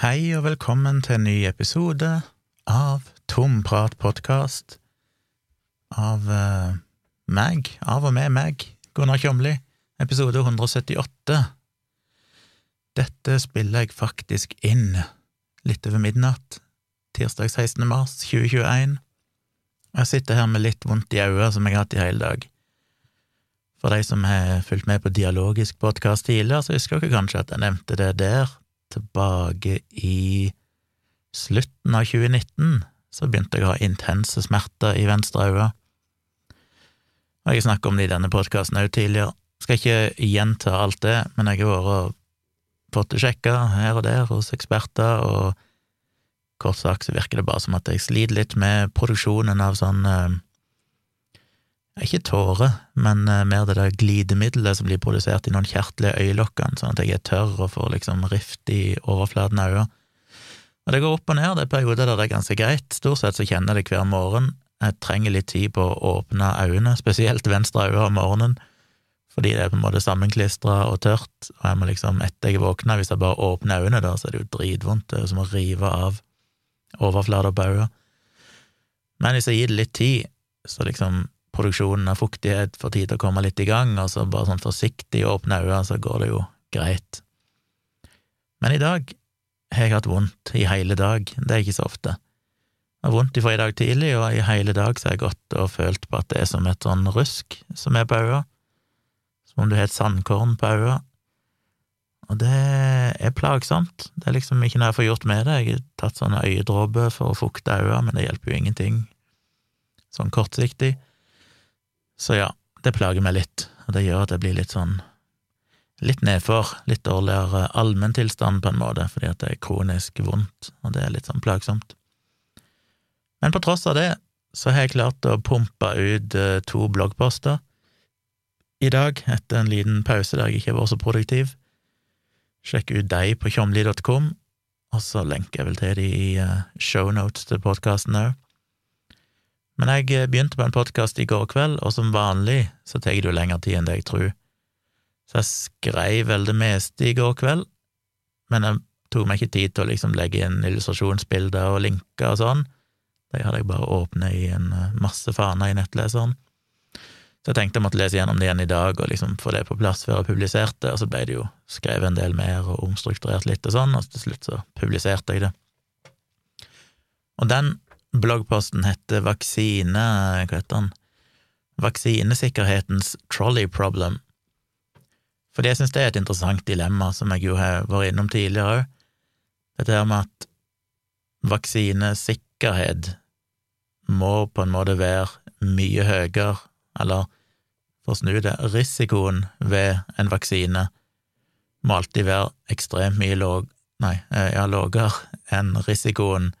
Hei og velkommen til en ny episode av Tompratpodkast av uh, meg, av og med meg, Gunnar Kjomli, episode 178. Dette spiller jeg faktisk inn litt over midnatt, tirsdag 16. mars 2021. Jeg sitter her med litt vondt i øyet, som jeg har hatt i hele dag. For de som har fulgt med på Dialogisk podkast tidligere, så husker dere kanskje at jeg nevnte det der, tilbake i slutten av 2019. Så begynte jeg å ha intense smerter i venstre øye. Og jeg snakket om det i denne podkasten òg tidligere. Skal ikke gjenta alt det, men jeg har vært og fått det sjekka her og der hos eksperter, og kort sagt så virker det bare som at jeg sliter litt med produksjonen av sånn eh, ikke tåre, men eh, mer det der glidemiddelet som blir produsert i noen kjertler i øyelokkene, sånn at jeg er tørr og får liksom rift i overflaten av øya. Og det går opp og ned, det er perioder der det er ganske greit, stort sett så kjenner jeg det hver morgen. Jeg trenger litt tid på å åpne øynene, spesielt venstre øye om morgenen, fordi det er på en måte sammenklistra og tørt, og jeg må liksom, etter jeg våkner, hvis jeg bare åpner øynene, da, så er det jo dritvondt, det er jo som å rive av overflata på øyet. Men hvis jeg gir det litt tid, så liksom produksjonen av fuktighet får tid til å komme litt i gang, og så bare sånn forsiktig åpne øynene, så går det jo greit. Men i dag har jeg hatt vondt i hele dag, det er ikke så ofte. Jeg har vondt ifra i dag tidlig, og i hele dag så har jeg gått og følt på at det er som et sånn rusk som er på øya, som om du har et sandkorn på øya, og det er plagsomt. Det er liksom ikke noe jeg får gjort med det. Jeg har tatt sånne øyedråper for å fukte øya, men det hjelper jo ingenting sånn kortsiktig. Så ja, det plager meg litt, og det gjør at jeg blir litt sånn litt nedfor, litt dårligere allmenntilstand på en måte, fordi at det er kronisk vondt, og det er litt sånn plagsomt. Men på tross av det så har jeg klart å pumpe ut eh, to bloggposter i dag, etter en liten pause der jeg ikke har vært så produktiv. Sjekk ut deg på tjomli.com, og så lenker jeg vel til de i eh, shownotes til podkasten òg. Men jeg eh, begynte på en podkast i går kveld, og som vanlig så tar det jo lengre tid enn det jeg tror. Så jeg skrev vel det meste i går kveld, men jeg tok meg ikke tid til å liksom legge inn illustrasjonsbilder og linker og sånn. De hadde jeg bare åpnet i en eh, masse faner i nettleseren. Så jeg tenkte jeg måtte lese gjennom det igjen i dag og liksom få det på plass før jeg publiserte, og så ble det jo skrevet en del mer og omstrukturert litt og sånn, og til slutt så publiserte jeg det. Og den Bloggposten heter Vaksine Hva heter den? Vaksinesikkerhetens trolley problem. Fordi jeg synes det er et interessant dilemma, som jeg jo har vært innom tidligere òg. Dette her med at vaksinesikkerhet må på en måte være mye høyere, eller for å snu det, risikoen ved en vaksine må alltid være ekstremt mye låg, nei, eh, ja, lågere enn risikoen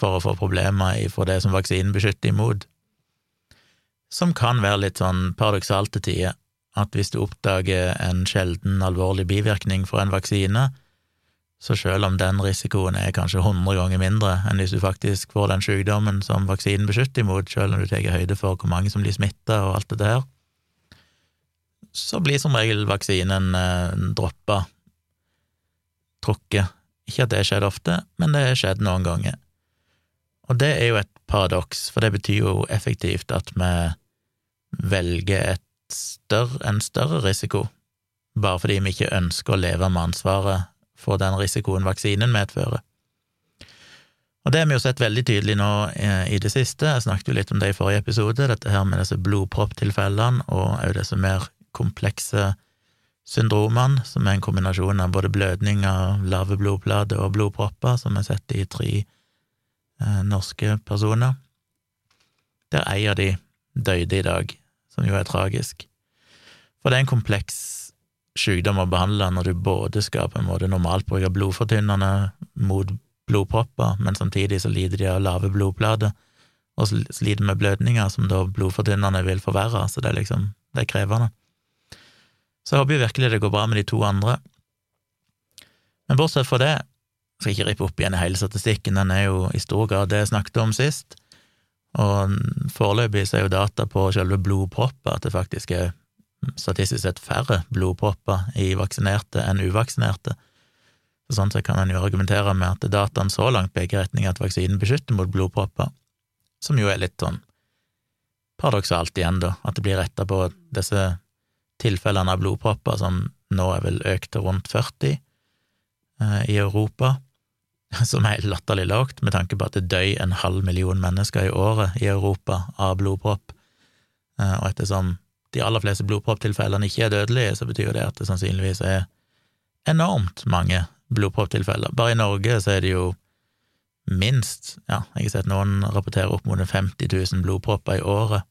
for å få problemer for det som vaksinen beskytter imot, som kan være litt sånn paradoksalt til tider, at hvis du oppdager en sjelden alvorlig bivirkning fra en vaksine, så selv om den risikoen er kanskje hundre ganger mindre enn hvis du faktisk får den sykdommen som vaksinen beskytter imot, selv om du tar høyde for hvor mange som blir smitta og alt det der, så blir som regel vaksinen eh, droppa, trukket. Ikke at det skjedde ofte, men det skjedde skjedd noen ganger. Og det er jo et paradoks, for det betyr jo effektivt at vi velger større, en større risiko, bare fordi vi ikke ønsker å leve med ansvaret for den risikoen vaksinen medfører. Og det har vi jo sett veldig tydelig nå eh, i det siste, jeg snakket jo litt om det i forrige episode, dette her med disse blodpropptilfellene og òg disse mer komplekse syndromene, som er en kombinasjon av både blødninger, lave blodplater og blodpropper, som har sett i tre norske personer, der ei av de døde i dag, som jo er tragisk. For det er en kompleks sykdom å behandle når du både skal på en måte normalt bruke blodfortynnende mot blodpropper, men samtidig så lider de av lave blodplater, og sliter med blødninger som da blodfortynnende vil forverre, så det er liksom det er krevende. Så jeg håper jo virkelig det går bra med de to andre. Men bortsett fra det, skal ikke rippe opp igjen i hele statistikken, den er jo i stor grad det jeg snakket om sist, og foreløpig så er jo data på selve blodpropper at det faktisk er statistisk sett færre blodpropper i vaksinerte enn uvaksinerte. Så sånn sett kan en jo argumentere med at dataen så langt peker i retning at vaksinen beskytter mot blodpropper, som jo er litt sånn paradoksalt igjen, da, at det blir retta på disse tilfellene av blodpropper som nå er vel økt til rundt 40 eh, i Europa, som er latterlig lavt med tanke på at det døy en halv million mennesker i året i Europa av blodpropp, eh, og ettersom de aller fleste blodpropptilfellene ikke er dødelige, så betyr det at det sannsynligvis er enormt mange blodpropptilfeller. Bare i Norge så er det jo minst, ja, jeg har sett noen rapportere opp mot 50 000 blodpropper i året,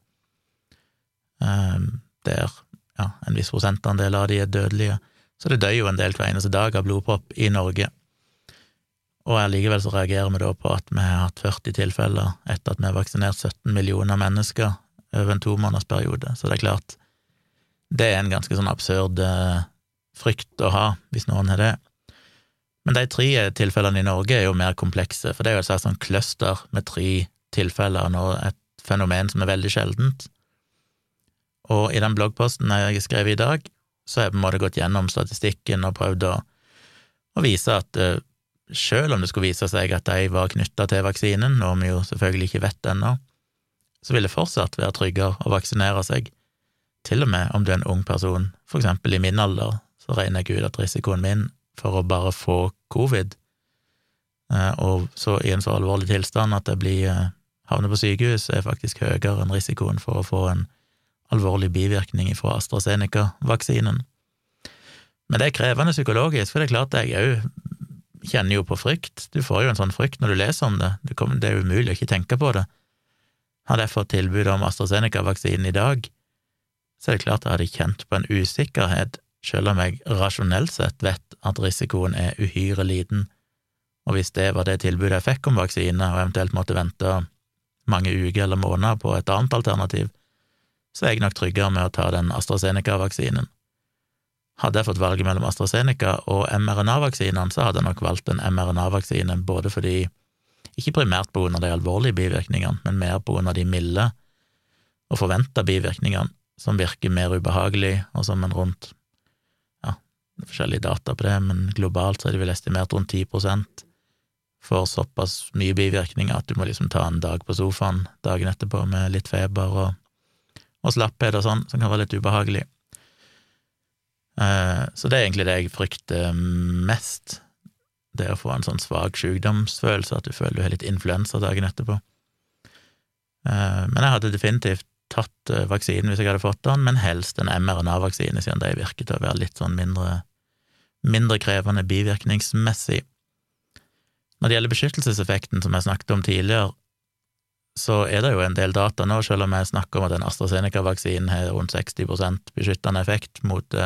um, der ja, en viss prosentandel av de er dødelige. Så det dør jo en del hver eneste dag av blodpropp i Norge. Og allikevel så reagerer vi da på at vi har hatt 40 tilfeller etter at vi har vaksinert 17 millioner mennesker over en tomånedersperiode. Så det er klart, det er en ganske sånn absurd eh, frykt å ha, hvis noen har det. Men de tre tilfellene i Norge er jo mer komplekse, for det er jo et slags sånn cluster med tre tilfeller, og et fenomen som er veldig sjeldent. Og i den bloggposten jeg skrev i dag, så har jeg på en måte gått gjennom statistikken og prøvd å, å vise at uh, selv om det skulle vise seg at de var knytta til vaksinen, noe vi jo selvfølgelig ikke vet ennå, så vil det fortsatt være tryggere å vaksinere seg, til og med om du er en ung person, for eksempel i min alder, så regner jeg ut at risikoen min for å bare få covid, uh, og så i en så alvorlig tilstand at jeg blir uh, havner på sykehus, er faktisk høyere enn risikoen for å få en alvorlig bivirkning fra AstraZeneca-vaksinen. Men det er krevende psykologisk, for det er klart jeg òg kjenner jo på frykt. Du får jo en sånn frykt når du leser om det. Det, er umulig å ikke tenke på det. Hadde jeg fått tilbud om AstraZeneca-vaksinen i dag, så er det klart jeg hadde kjent på en usikkerhet, selv om jeg rasjonelt sett vet at risikoen er uhyre liten. Og hvis det var det tilbudet jeg fikk om vaksine, og eventuelt måtte vente mange uker eller måneder på et annet alternativ, så er jeg nok tryggere med å ta den AstraZeneca-vaksinen. Hadde jeg fått valget mellom AstraZeneca og mRNA-vaksinene, så hadde jeg nok valgt en mRNA-vaksine, både fordi ikke primært av de alvorlige bivirkningene, men mer av de milde og forventa bivirkningene, som virker mer ubehagelig, og som en rundt ja, forskjellige data på det, men globalt så er det vel estimert rundt 10% får såpass mye bivirkninger at du må liksom ta en dag på sofaen dagen etterpå med litt feber og og slapphet og sånn, som kan være litt ubehagelig. Eh, så det er egentlig det jeg frykter mest, det å få en sånn svak sykdomsfølelse, at du føler du har litt influensa dagen etterpå. Eh, men jeg hadde definitivt tatt eh, vaksinen hvis jeg hadde fått den, men helst en mRNA-vaksine, siden de virker til å være litt sånn mindre, mindre krevende bivirkningsmessig. Når det gjelder beskyttelseseffekten, som jeg snakket om tidligere, så er det jo en del data nå, selv om jeg snakker om at en AstraZeneca-vaksinen har rundt 60 beskyttende effekt mot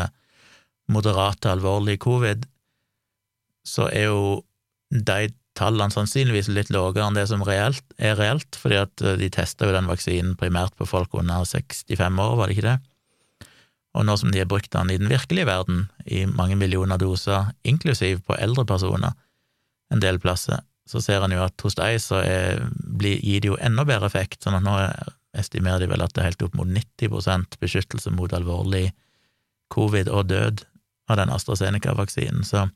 eh, alvorlige alvorlig covid, så er jo de tallene sannsynligvis litt lavere enn det som reelt, er reelt, fordi at eh, de testa jo den vaksinen primært på folk under 65 år, var det ikke det? Og nå som de har brukt den i den virkelige verden, i mange millioner doser, inklusiv på eldre personer, en del plasser, så ser en jo at hos de så er, blir, gir det jo enda bedre effekt, sånn at nå estimerer de vel at det er helt opp mot 90% beskyttelse mot alvorlig covid og død av den AstraZeneca-vaksinen. Så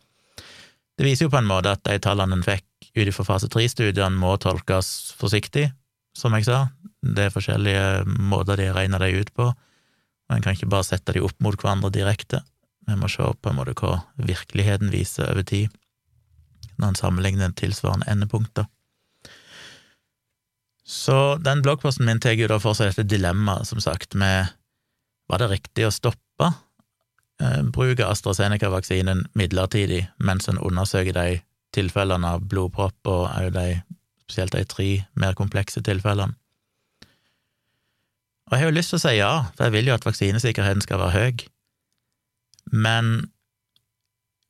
det viser jo på en måte at de tallene en fikk ut ifra fase tre-studiene, må tolkes forsiktig, som jeg sa. Det er forskjellige måter de regner dem ut på, en kan ikke bare sette dem opp mot hverandre direkte. Vi må se på en måte hva virkeligheten viser over tid når en sammenligner tilsvarende endepunkter. Så den bloggposten min tar jo da for seg dette dilemmaet, som sagt, med var det riktig å stoppe bruk av AstraZeneca-vaksinen midlertidig mens en undersøker de tilfellene av blodpropp og òg de, spesielt de tre mer komplekse tilfellene. Og jeg har jo lyst til å si ja, for jeg vil jo at vaksinesikkerheten skal være høy, men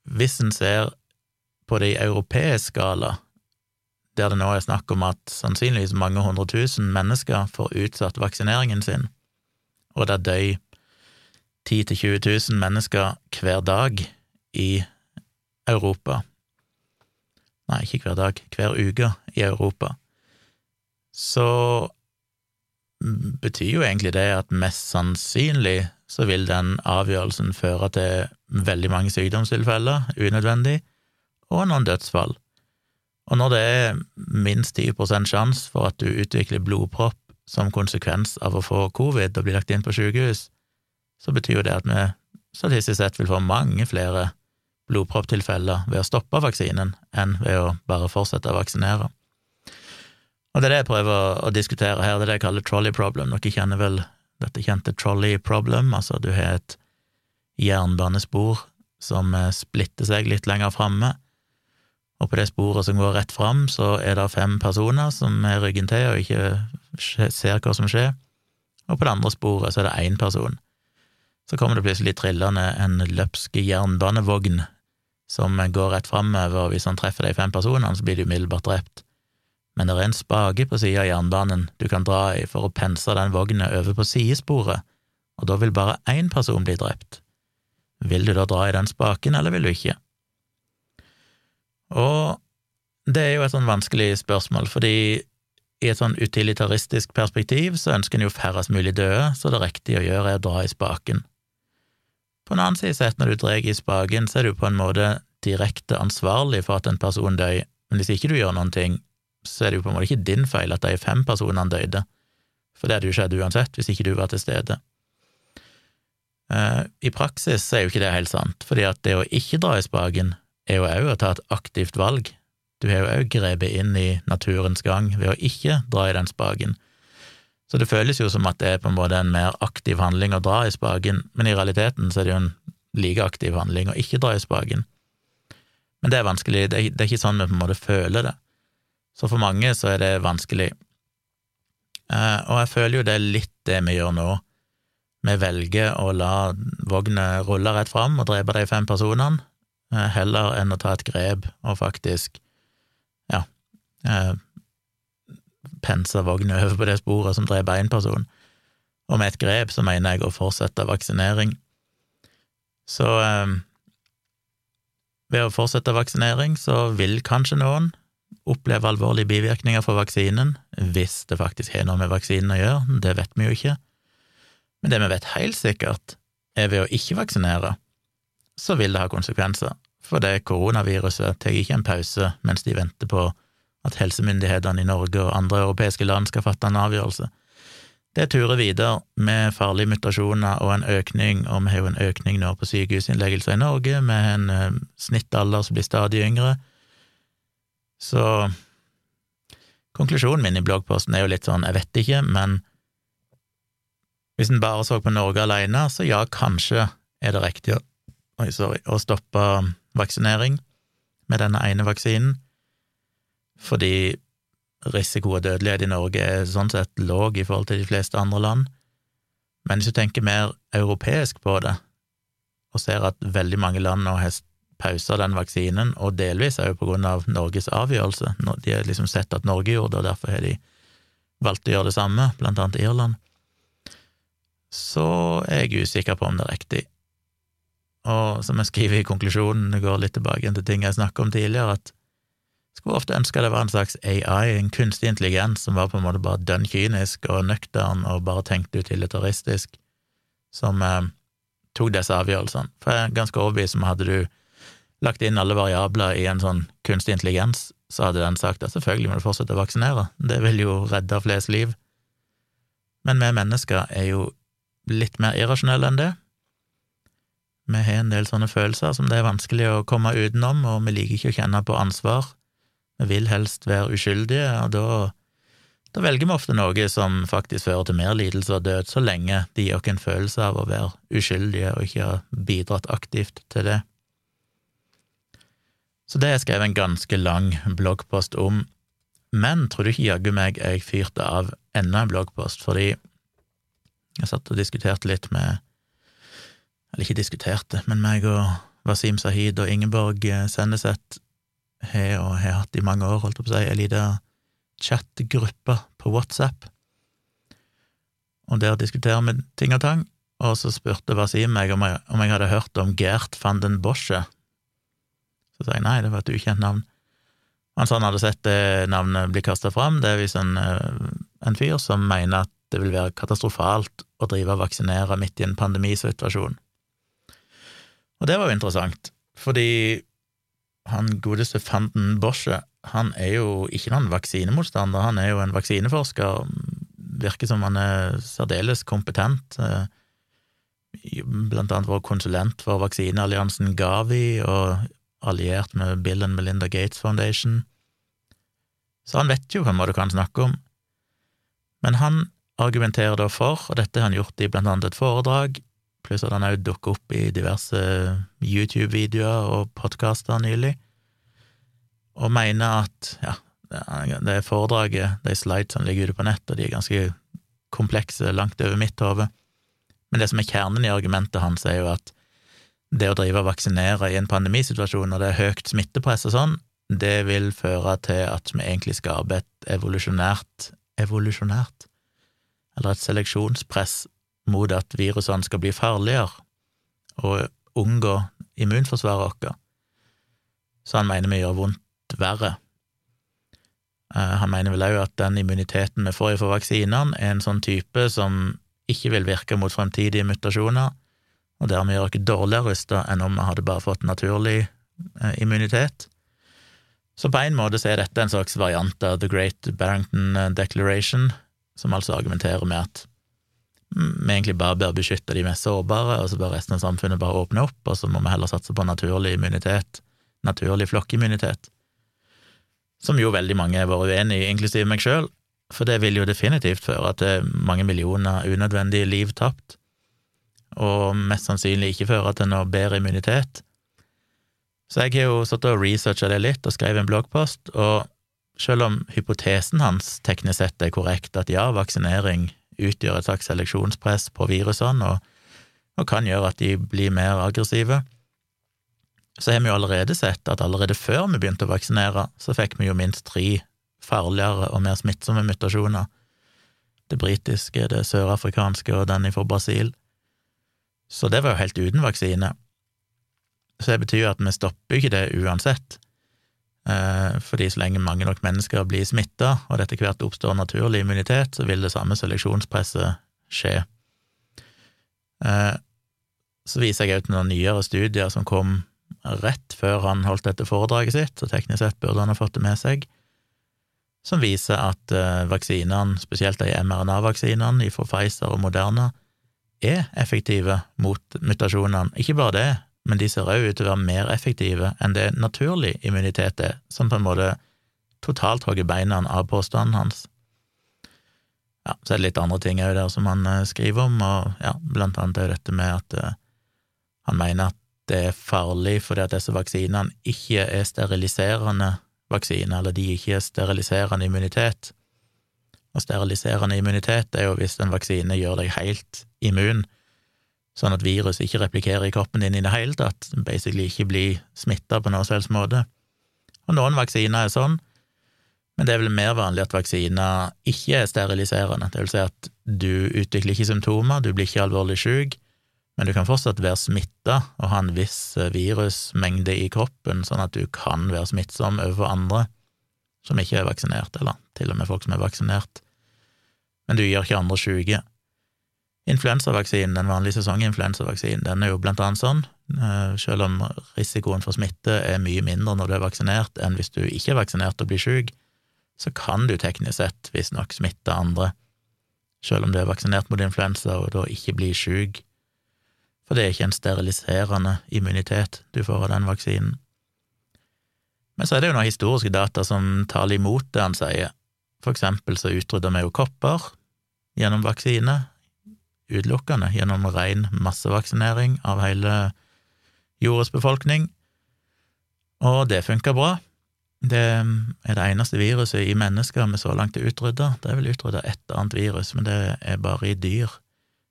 hvis en ser på det i europeisk skala, der det nå er snakk om at sannsynligvis mange hundre tusen mennesker får utsatt vaksineringen sin, og der dør 10 000-20 000 mennesker hver dag i Europa Nei, ikke hver dag, hver uke i Europa, så betyr jo egentlig det at mest sannsynlig så vil den avgjørelsen føre til veldig mange sykdomstilfeller unødvendig, og noen dødsfall. Og når det er minst 10 sjanse for at du utvikler blodpropp som konsekvens av å få covid og bli lagt inn på sykehus, så betyr jo det at vi statistisk sett vil få mange flere blodpropptilfeller ved å stoppe vaksinen enn ved å bare fortsette å vaksinere. Og det er det jeg prøver å diskutere her, det er det jeg kaller trolley problem. Dere kjenner vel dette kjente trolley problem, altså du har et jernbanespor som splitter seg litt lenger framme, og på det sporet som går rett fram, så er det fem personer som er ryggen til og ikke ser hva som skjer, og på det andre sporet så er det én person. Så kommer det plutselig trillende en løpsk jernbanevogn som går rett framover, og hvis han treffer de fem personene, så blir de umiddelbart drept. Men det er en spake på sida av jernbanen du kan dra i for å pense den vogna over på sidesporet, og da vil bare én person bli drept. Vil du da dra i den spaken, eller vil du ikke? Og det er jo et sånn vanskelig spørsmål, fordi i et sånn utilitaristisk perspektiv så ønsker en jo færrest mulig døde, så det riktige å gjøre er å dra i spaken. På en annen side sett, når du drar i spaken, så er du på en måte direkte ansvarlig for at en person dør, men hvis ikke du gjør noen ting, så er det jo på en måte ikke din feil at de fem personene døde, for det hadde jo skjedd uansett hvis ikke du var til stede. Uh, I praksis er jo ikke det helt sant, fordi at det å ikke dra i spaken er jo òg å ta et aktivt valg. Du har jo òg grepet inn i naturens gang ved å ikke dra i den spaken. Så det føles jo som at det er på en måte en mer aktiv handling å dra i spaken, men i realiteten så er det jo en like aktiv handling å ikke dra i spaken. Men det er vanskelig, det er, det er ikke sånn vi på en måte føler det. Så for mange så er det vanskelig. Eh, og jeg føler jo det er litt det vi gjør nå. Vi velger å la vogna rulle rett fram og drepe de fem personene, Eh, heller enn å ta et grep og faktisk, ja, eh, pense vogna over på det sporet som dreper én person. Og med et grep så mener jeg å fortsette vaksinering. Så eh, ved å fortsette vaksinering så vil kanskje noen oppleve alvorlige bivirkninger for vaksinen, hvis det faktisk har noe med vaksinen å gjøre, det vet vi jo ikke. Men det vi vet helt sikkert, er ved å ikke vaksinere, så vil det ha konsekvenser, for det koronaviruset tar ikke en pause mens de venter på at helsemyndighetene i Norge og andre europeiske land skal fatte en avgjørelse. Det turer videre med farlige mutasjoner og en økning, og vi har jo en økning nå på sykehusinnleggelser i Norge, med en uh, snittalder som blir stadig yngre. Så konklusjonen min i bloggposten er jo litt sånn, jeg vet ikke, men hvis en bare så på Norge alene, så ja, kanskje er det riktig å sorry, å stoppe vaksinering med denne ene vaksinen, fordi risiko og dødelighet i Norge er sånn sett låg i forhold til de fleste andre land. Men hvis du tenker mer europeisk på det, og ser at veldig mange land nå har pausa den vaksinen, og delvis er jo på grunn av Norges avgjørelse, de har liksom sett at Norge gjorde det, og derfor har de valgt å gjøre det samme, blant annet Irland, så er jeg usikker på om det er riktig. Og som jeg skriver i konklusjonen, det går litt tilbake til ting jeg snakket om tidligere, at skulle ofte ønske det var en slags AI, en kunstig intelligens, som var på en måte bare dønn kynisk og nøktern og bare tenkte utilitaristisk, som eh, tok disse avgjørelsene. For jeg er ganske overbevist om hadde du lagt inn alle variabler i en sånn kunstig intelligens, så hadde den sagt at selvfølgelig må du fortsette å vaksinere, det vil jo redde flest liv. Men vi mennesker er jo litt mer irrasjonelle enn det, vi har en del sånne følelser som det er vanskelig å komme utenom, og vi liker ikke å kjenne på ansvar. Vi vil helst være uskyldige, og da, da velger vi ofte noe som faktisk fører til mer lidelse og død, så lenge det gir oss en følelse av å være uskyldige og ikke ha bidratt aktivt til det. Så det har jeg skrevet en ganske lang bloggpost om, men tror du ikke jaggu meg jeg fyrte av enda en bloggpost, fordi jeg satt og diskuterte litt med eller ikke diskuterte, men meg og Wasim Sahid og Ingeborg Senneset har og har hatt i mange år, holdt jeg på å si, ei lita chatgruppe på WhatsApp, og der diskuterer vi ting og tang, og så spurte Wasim meg om jeg, om jeg hadde hørt om Gert van den Bosche. Så sa jeg nei, det var et ukjent navn. Han sa han hadde sett det navnet bli kasta fram, det er visst en, eh, en fyr som mener at det vil være katastrofalt å drive og vaksinere midt i en pandemisituasjon. Og det var jo interessant, fordi han godeste Fanden Bosche, han er jo ikke noen vaksinemotstander, han er jo en vaksineforsker. Virker som han er særdeles kompetent. Blant annet vår konsulent for vaksinealliansen Gavi og alliert med Bill and Melinda Gates Foundation. Så han vet jo på en måte hva han snakker om. Men han argumenterer da for, og dette har han gjort i blant annet et foredrag, pluss at han òg dukker opp i diverse YouTube-videoer og podkaster nylig, og mener at ja, det foredraget, de slidesene ligger ute på nett, og de er ganske komplekse, langt over mitt hode, men det som er kjernen i argumentet hans, er jo at det å drive og vaksinere i en pandemisituasjon når det er høyt smittepress og sånn, det vil føre til at vi egentlig skaper et evolusjonært evolusjonært, eller et seleksjonspress mot at virusene skal bli farligere og unngå immunforsvaret vårt. Så han mener vi gjør vondt verre. Eh, han mener vel òg at den immuniteten vi får fra vaksinene, er en sånn type som ikke vil virke mot fremtidige mutasjoner, og dermed gjør oss dårligere rusta enn om vi hadde bare fått naturlig eh, immunitet. Så på en måte så er dette en slags variant av The Great Barrington Declaration, som altså argumenterer med at vi egentlig bare bør beskytte de mest sårbare, og så bør resten av samfunnet bare åpne opp, og så må vi heller satse på naturlig immunitet, naturlig flokkimmunitet, som jo veldig mange har vært uenig i, inklusiv meg sjøl, for det vil jo definitivt føre til mange millioner unødvendige liv tapt, og mest sannsynlig ikke føre til noe bedre immunitet. Så jeg har jo satt og researcha det litt og skrevet en bloggpost, og selv om hypotesen hans teknisk sett er korrekt, at ja, vaksinering utgjør et slags seleksjonspress på virusene og, og, kan gjøre at de blir mer aggressive. Så har vi jo allerede sett at allerede før vi begynte å vaksinere, så fikk vi jo minst tre farligere og mer smittsomme mutasjoner. Det britiske, det sørafrikanske og den fra Brasil. Så det var jo helt uten vaksine. Så det betyr at vi stopper ikke det uansett. Eh, fordi så lenge mange nok mennesker blir smitta, og det etter hvert oppstår naturlig immunitet, så vil det samme seleksjonspresset skje. Eh, så viser jeg ut noen nyere studier som kom rett før han holdt dette foredraget sitt, så teknisk sett burde han ha fått det med seg, som viser at eh, vaksinene, spesielt de mRNA-vaksinene fra Pfizer og Moderna, er effektive mot mutasjonene. Ikke bare det, men de ser òg ut til å være mer effektive enn det naturlig immunitet er, som på en måte totalt hogger beina av påstanden hans. Ja, så er det litt andre ting òg der som han eh, skriver om, og ja, blant annet er dette med at uh, han mener at det er farlig fordi at disse vaksinene ikke er steriliserende vaksiner, eller de ikke er steriliserende immunitet. Og steriliserende immunitet er jo hvis en vaksine gjør deg helt immun, sånn at viruset ikke replikerer i kroppen din i det hele tatt, basically ikke blir smitta på noen som helst måte. Og noen vaksiner er sånn, men det er vel mer vanlig at vaksiner ikke er steriliserende, det vil si at du utvikler ikke symptomer, du blir ikke alvorlig syk, men du kan fortsatt være smitta og ha en viss eh, virusmengde i kroppen, sånn at du kan være smittsom overfor andre som ikke er vaksinert, eller til og med folk som er vaksinert, men du gjør ikke andre syke. Influensavaksinen, den vanlige sesonginfluensavaksinen, den er jo blant annet sånn, eh, selv om risikoen for smitte er mye mindre når du er vaksinert enn hvis du ikke er vaksinert og blir syk, så kan du teknisk sett visstnok smitte andre, selv om du er vaksinert mot influensa og da ikke blir syk, for det er ikke en steriliserende immunitet du får av den vaksinen. Men så er det jo noen historiske data som taler imot det han sier. For eksempel så utrydder vi jo kopper gjennom vaksine, utelukkende gjennom ren massevaksinering av hele jordas befolkning, og det funka bra. Det er det eneste viruset i mennesker vi så langt er utrydda. Det er vel utrydda et annet virus, men det er bare i dyr.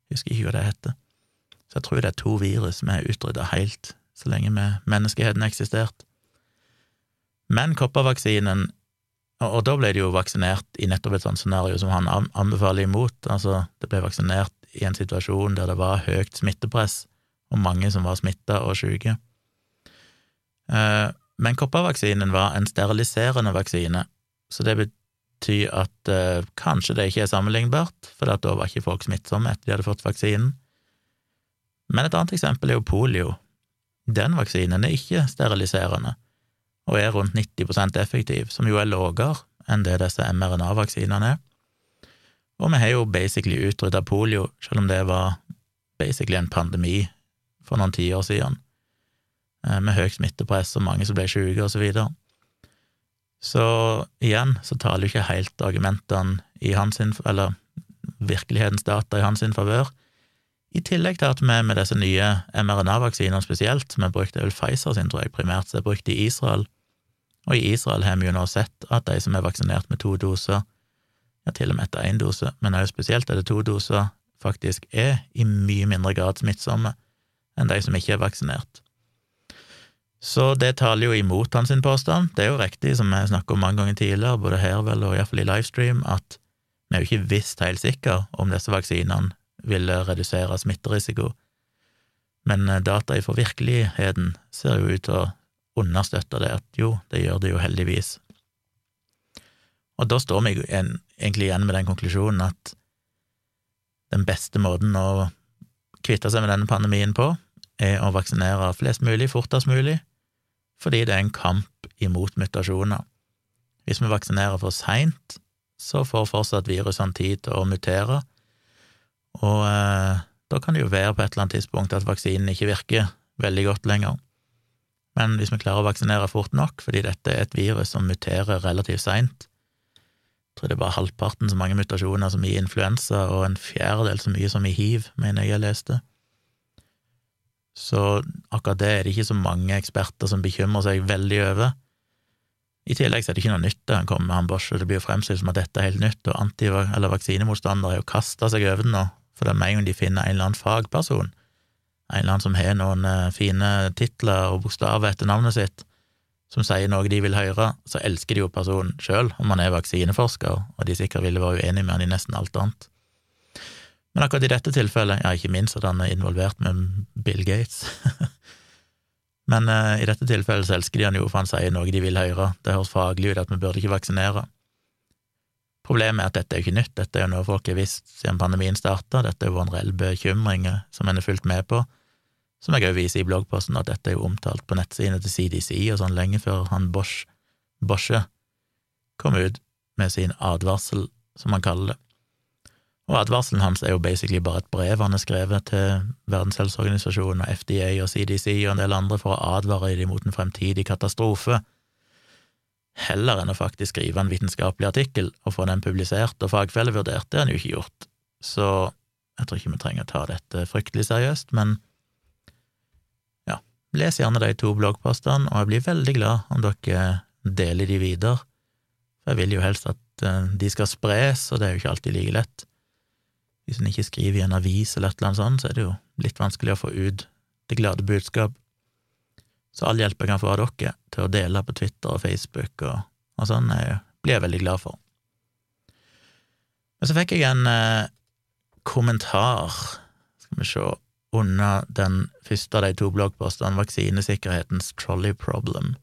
Jeg husker ikke hva det heter. Så jeg tror det er to virus vi er utrydda helt, så lenge menneskeheten har eksistert. Men koppervaksinen og, da ble de jo vaksinert i nettopp et sånt scenario som han anbefaler imot. Altså, det ble vaksinert i en situasjon der det var høyt smittepress, og mange som var smitta og syke. Eh, men koppervaksinen var en steriliserende vaksine, så det betyr at eh, kanskje det ikke er sammenlignbart, for da var ikke folk smittsomme etter de hadde fått vaksinen. Men et annet eksempel er jo polio. Den vaksinen er ikke steriliserende, og er rundt 90% effektiv, som jo er lavere enn det disse mRNA-vaksinene er. Og vi har jo basically utrydda polio, selv om det var basically en pandemi for noen tiår siden, eh, med høyt smittepress og mange som ble syke, og så videre. Så igjen så taler jo ikke helt argumentene i hans, eller virkelighetens data i hans favør. I tillegg til at vi med disse nye mRNA-vaksinene spesielt, som er brukt vel Pfizer sin, tror jeg, primært, som er brukt i Israel, og i Israel har vi jo nå sett at de som er vaksinert med to doser, ja, til og med etter én dose, men også spesielt etter to doser, faktisk er i mye mindre grad smittsomme enn de som ikke er vaksinert. Så det taler jo imot hans påstand. Det er jo riktig, som vi snakket om mange ganger tidligere, både her vel og iallfall i livestream, at vi er jo ikke visst helt sikre om disse vaksinene ville redusere smitterisiko, men eh, data fra virkeligheten ser jo ut til å understøtte det, at jo, det gjør det jo heldigvis. Og da står vi egentlig igjen med den konklusjonen at den beste måten å kvitte seg med denne pandemien på, er å vaksinere flest mulig fortest mulig, fordi det er en kamp imot mutasjoner. Hvis vi vaksinerer for seint, så får fortsatt virusene tid til å mutere, og eh, da kan det jo være på et eller annet tidspunkt at vaksinen ikke virker veldig godt lenger. Men hvis vi klarer å vaksinere fort nok, fordi dette er et virus som muterer relativt seint, tror det er bare halvparten så mange mutasjoner som i influensa, og en fjerdedel så mye som i hiv, mener jeg jeg leste. Så akkurat det er det ikke så mange eksperter som bekymrer seg veldig over. I tillegg så er det ikke noe nytt han kommer med, han Bosch, og det blir jo fremstilt som at dette er helt nytt, og anti- eller vaksinemotstandere har jo kasta seg over det nå, for det er med en gang de finner en eller annen fagperson, en eller annen som har noen uh, fine titler og bokstaver etter navnet sitt, som sier noe de vil høre, så elsker de jo personen sjøl, om han er vaksineforsker, og de sikkert ville være uenig med han i nesten alt annet. Men akkurat i dette tilfellet, ja, ikke minst at han er involvert med Bill Gates, men eh, i dette tilfellet så elsker de han jo, for han sier noe de vil høre, det høres faglig ut at vi burde ikke vaksinere. Problemet er at dette er jo ikke nytt, dette er jo noe folk har visst siden pandemien starta, dette er jo en reell bekymring eh, som en har fulgt med på, som jeg òg viser i bloggposten, at dette er jo omtalt på nettsidene til CDC og sånn lenge før han Bosch, Bosche kom ut med sin advarsel, som han kaller det. Og advarselen hans er jo basically bare et brev han har skrevet til Verdens helseorganisasjon og FDA og CDC og en del andre for å advare dem mot en fremtidig katastrofe heller enn å faktisk skrive en vitenskapelig artikkel og få den publisert og fagfellevurdert. Det har han jo ikke gjort, så jeg tror ikke vi trenger å ta dette fryktelig seriøst, men les gjerne de to bloggpostene, og jeg blir veldig glad om dere deler de videre, for jeg vil jo helst at eh, de skal spres, og det er jo ikke alltid like lett. Hvis en ikke skriver i en avis eller et eller annet sånt, så er det jo litt vanskelig å få ut det glade budskap. Så all hjelp jeg kan få av dere til å dele på Twitter og Facebook og, og sånn, blir jeg veldig glad for. Men så fikk jeg en eh, kommentar, skal vi se, under den første av de to bloggpostene, Vaksinesikkerhetens trolley problem.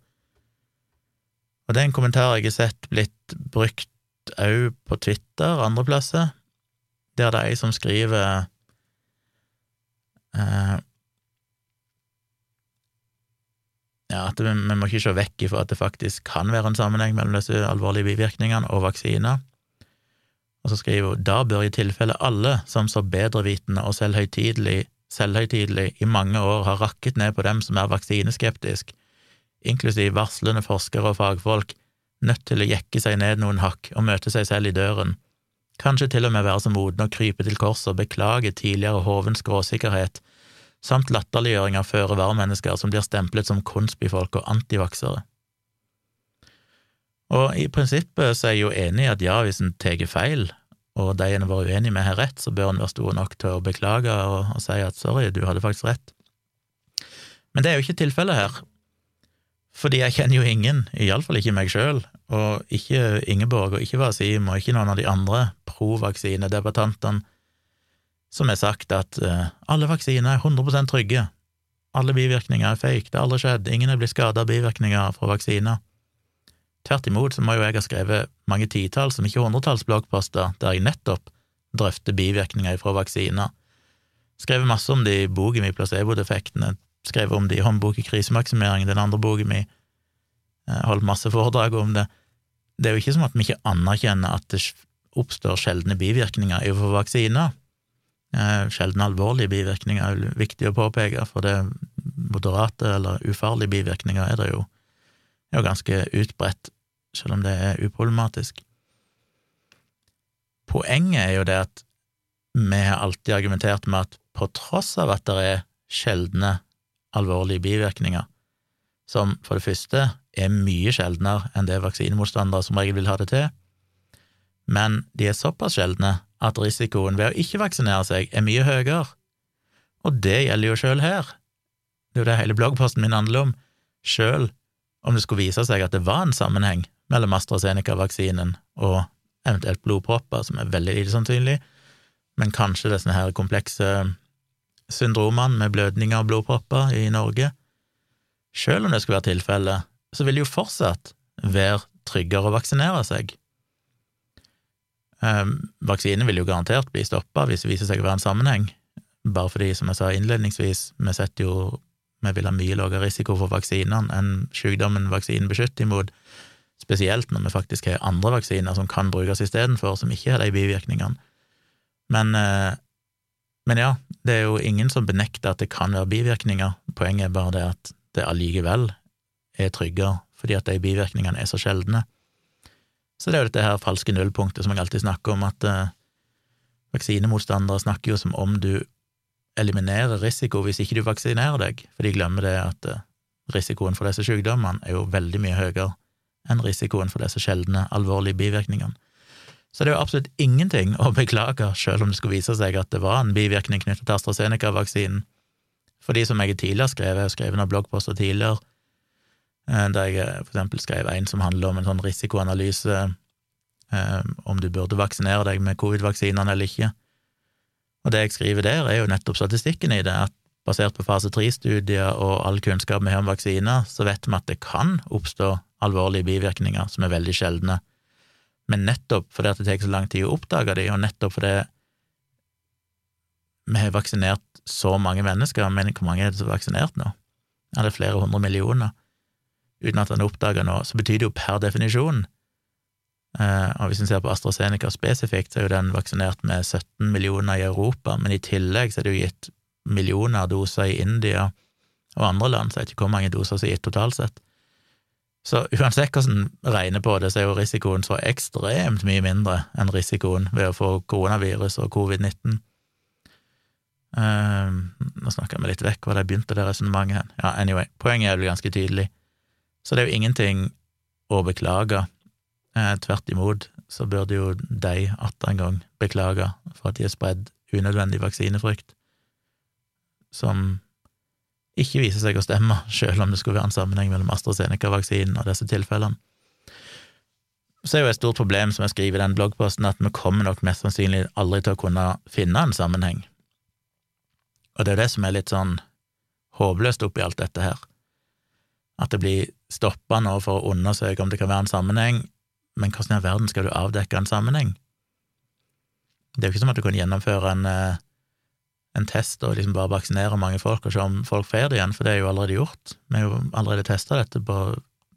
Og det er en kommentar jeg har sett blitt brukt òg på Twitter andre plasser, der det er ei som skriver eh, ja, at vi, vi må ikke se vekk ifra at det faktisk kan være en sammenheng mellom disse alvorlige bivirkningene og vaksiner. Og så skriver hun da bør i tilfelle alle som så bedrevitende og selvhøytidelig, selvhøytidelig i mange år har rakket ned på dem som er vaksineskeptisk, inklusiv varslende forskere og fagfolk, nødt til å jekke seg ned noen hakk og møte seg selv i døren, kanskje til og med være så moden å krype til korset og beklage tidligere hovens skråsikkerhet samt latterliggjøring av føre-var-mennesker som blir stemplet som konspifolk og antivaksere. Og i prinsippet så er jeg jo enig i at ja, hvis en tar feil, og de en var uenig med har rett, så bør en være stor nok til å beklage og, og si at sorry, du hadde faktisk rett. Men det er jo ikke tilfellet her, fordi jeg kjenner jo ingen, iallfall ikke meg sjøl, og ikke Ingeborg og ikke Wasim og ikke noen av de andre pro-vaksinedebattantene som har sagt at uh, alle vaksiner er 100% trygge, alle bivirkninger er fake, det har aldri skjedd, ingen er blitt skada av bivirkninger fra vaksiner. Tvert imot så må jo jeg ha skrevet mange titalls, om ikke hundretalls bloggposter der jeg nettopp drøfter bivirkninger fra vaksiner. Skrevet masse om det i boken min Placebo-defektene, skrevet om det i håndbok i krisemaksimering, den andre boken min, holdt masse foredrag om det. Det er jo ikke som at vi ikke anerkjenner at det oppstår sjeldne bivirkninger overfor vaksiner. Eh, sjeldne alvorlige bivirkninger er viktig å påpeke, for det moderate eller ufarlige bivirkninger er det jo, er jo ganske utbredt, selv om det er uproblematisk. Poenget er jo det at vi har alltid argumentert med at på tross av at det er sjeldne alvorlige bivirkninger, som for det første er mye sjeldnere enn det vaksinemotstandere som regel vil ha det til, men de er såpass sjeldne at risikoen ved å ikke vaksinere seg er mye høyere. Og det gjelder jo sjøl her. Det er jo det hele bloggposten min handler om. Sjøl om det skulle vise seg at det var en sammenheng mellom AstraZeneca-vaksinen og eventuelt blodpropper, som er veldig lite sannsynlig, men kanskje det er sånne her komplekse syndromene med blødninger og blodpropper i Norge. selv om det skulle være tilfellet, så vil det jo fortsatt være tryggere å vaksinere seg. Um, vaksinen vil jo garantert bli stoppa hvis det viser seg å være en sammenheng, bare fordi, som jeg sa innledningsvis, vi setter jo vi vil ha mye lavere risiko for vaksinene enn sykdommen vaksinen beskytter imot, spesielt når vi faktisk har andre vaksiner som kan brukes istedenfor, som ikke har de bivirkningene. Men, uh, men ja, det er jo ingen som benekter at det kan være bivirkninger, poenget er bare det at det allikevel er tryggere fordi at de bivirkningene er så sjeldne. Så det er jo dette her falske nullpunktet som jeg alltid snakker om, at uh, vaksinemotstandere snakker jo som om du eliminerer risiko hvis ikke du vaksinerer deg, for de glemmer det at uh, risikoen for disse sykdommene er jo veldig mye høyere enn risikoen for disse sjeldne, alvorlige bivirkningene. Så det er jo absolutt ingenting å beklage, selv om det skulle vise seg at det var en bivirkning knyttet til AstraZeneca-vaksinen. For de som jeg tidligere skrev, jeg har skrevet noen bloggposter tidligere, Eh, der jeg eh, for eksempel skrev en som handler om en sånn risikoanalyse eh, om du burde vaksinere deg med covid-vaksinene eller ikke. Og det jeg skriver der, er jo nettopp statistikken i det, at basert på fase tre-studier og all kunnskap vi har om vaksiner, så vet vi at det kan oppstå alvorlige bivirkninger som er veldig sjeldne. Men nettopp fordi det tar så lang tid å oppdage de, og nettopp fordi vi har vaksinert så mange mennesker, men hvor mange er det som er vaksinert nå? Er det flere hundre millioner? uten at han oppdager noe, så betyr det jo per definisjon og Hvis en ser på AstraZeneca spesifikt, så er jo den vaksinert med 17 millioner i Europa, men i tillegg så er det jo gitt millioner doser i India og andre land, så jeg vet ikke hvor mange doser som er gitt totalt sett. Så uansett hvordan en regner på det, så er jo risikoen så ekstremt mye mindre enn risikoen ved å få koronavirus og covid-19. Uh, eh, nå snakker vi litt vekk hvor de begynte, det resonnementet. Ja, anyway, poenget er vel ganske tydelig. Så det er jo ingenting å beklage. Eh, tvert imot så burde jo de atter en gang beklage for at de har spredd unødvendig vaksinefrykt, som ikke viser seg å stemme, selv om det skulle være en sammenheng mellom AstraZeneca-vaksinen og disse tilfellene. Så er jo et stort problem, som jeg skriver i den bloggposten, at vi kommer nok mest sannsynlig aldri til å kunne finne en sammenheng. Og det er jo det som er litt sånn håpløst oppi alt dette her at det blir stoppa nå for å undersøke om det kan være en sammenheng, men hvordan i all verden skal du avdekke en sammenheng? Det er jo ikke som at du kan gjennomføre en, eh, en test og liksom bare vaksinere mange folk og se om folk får det igjen, for det er jo allerede gjort. Vi har jo allerede testa dette på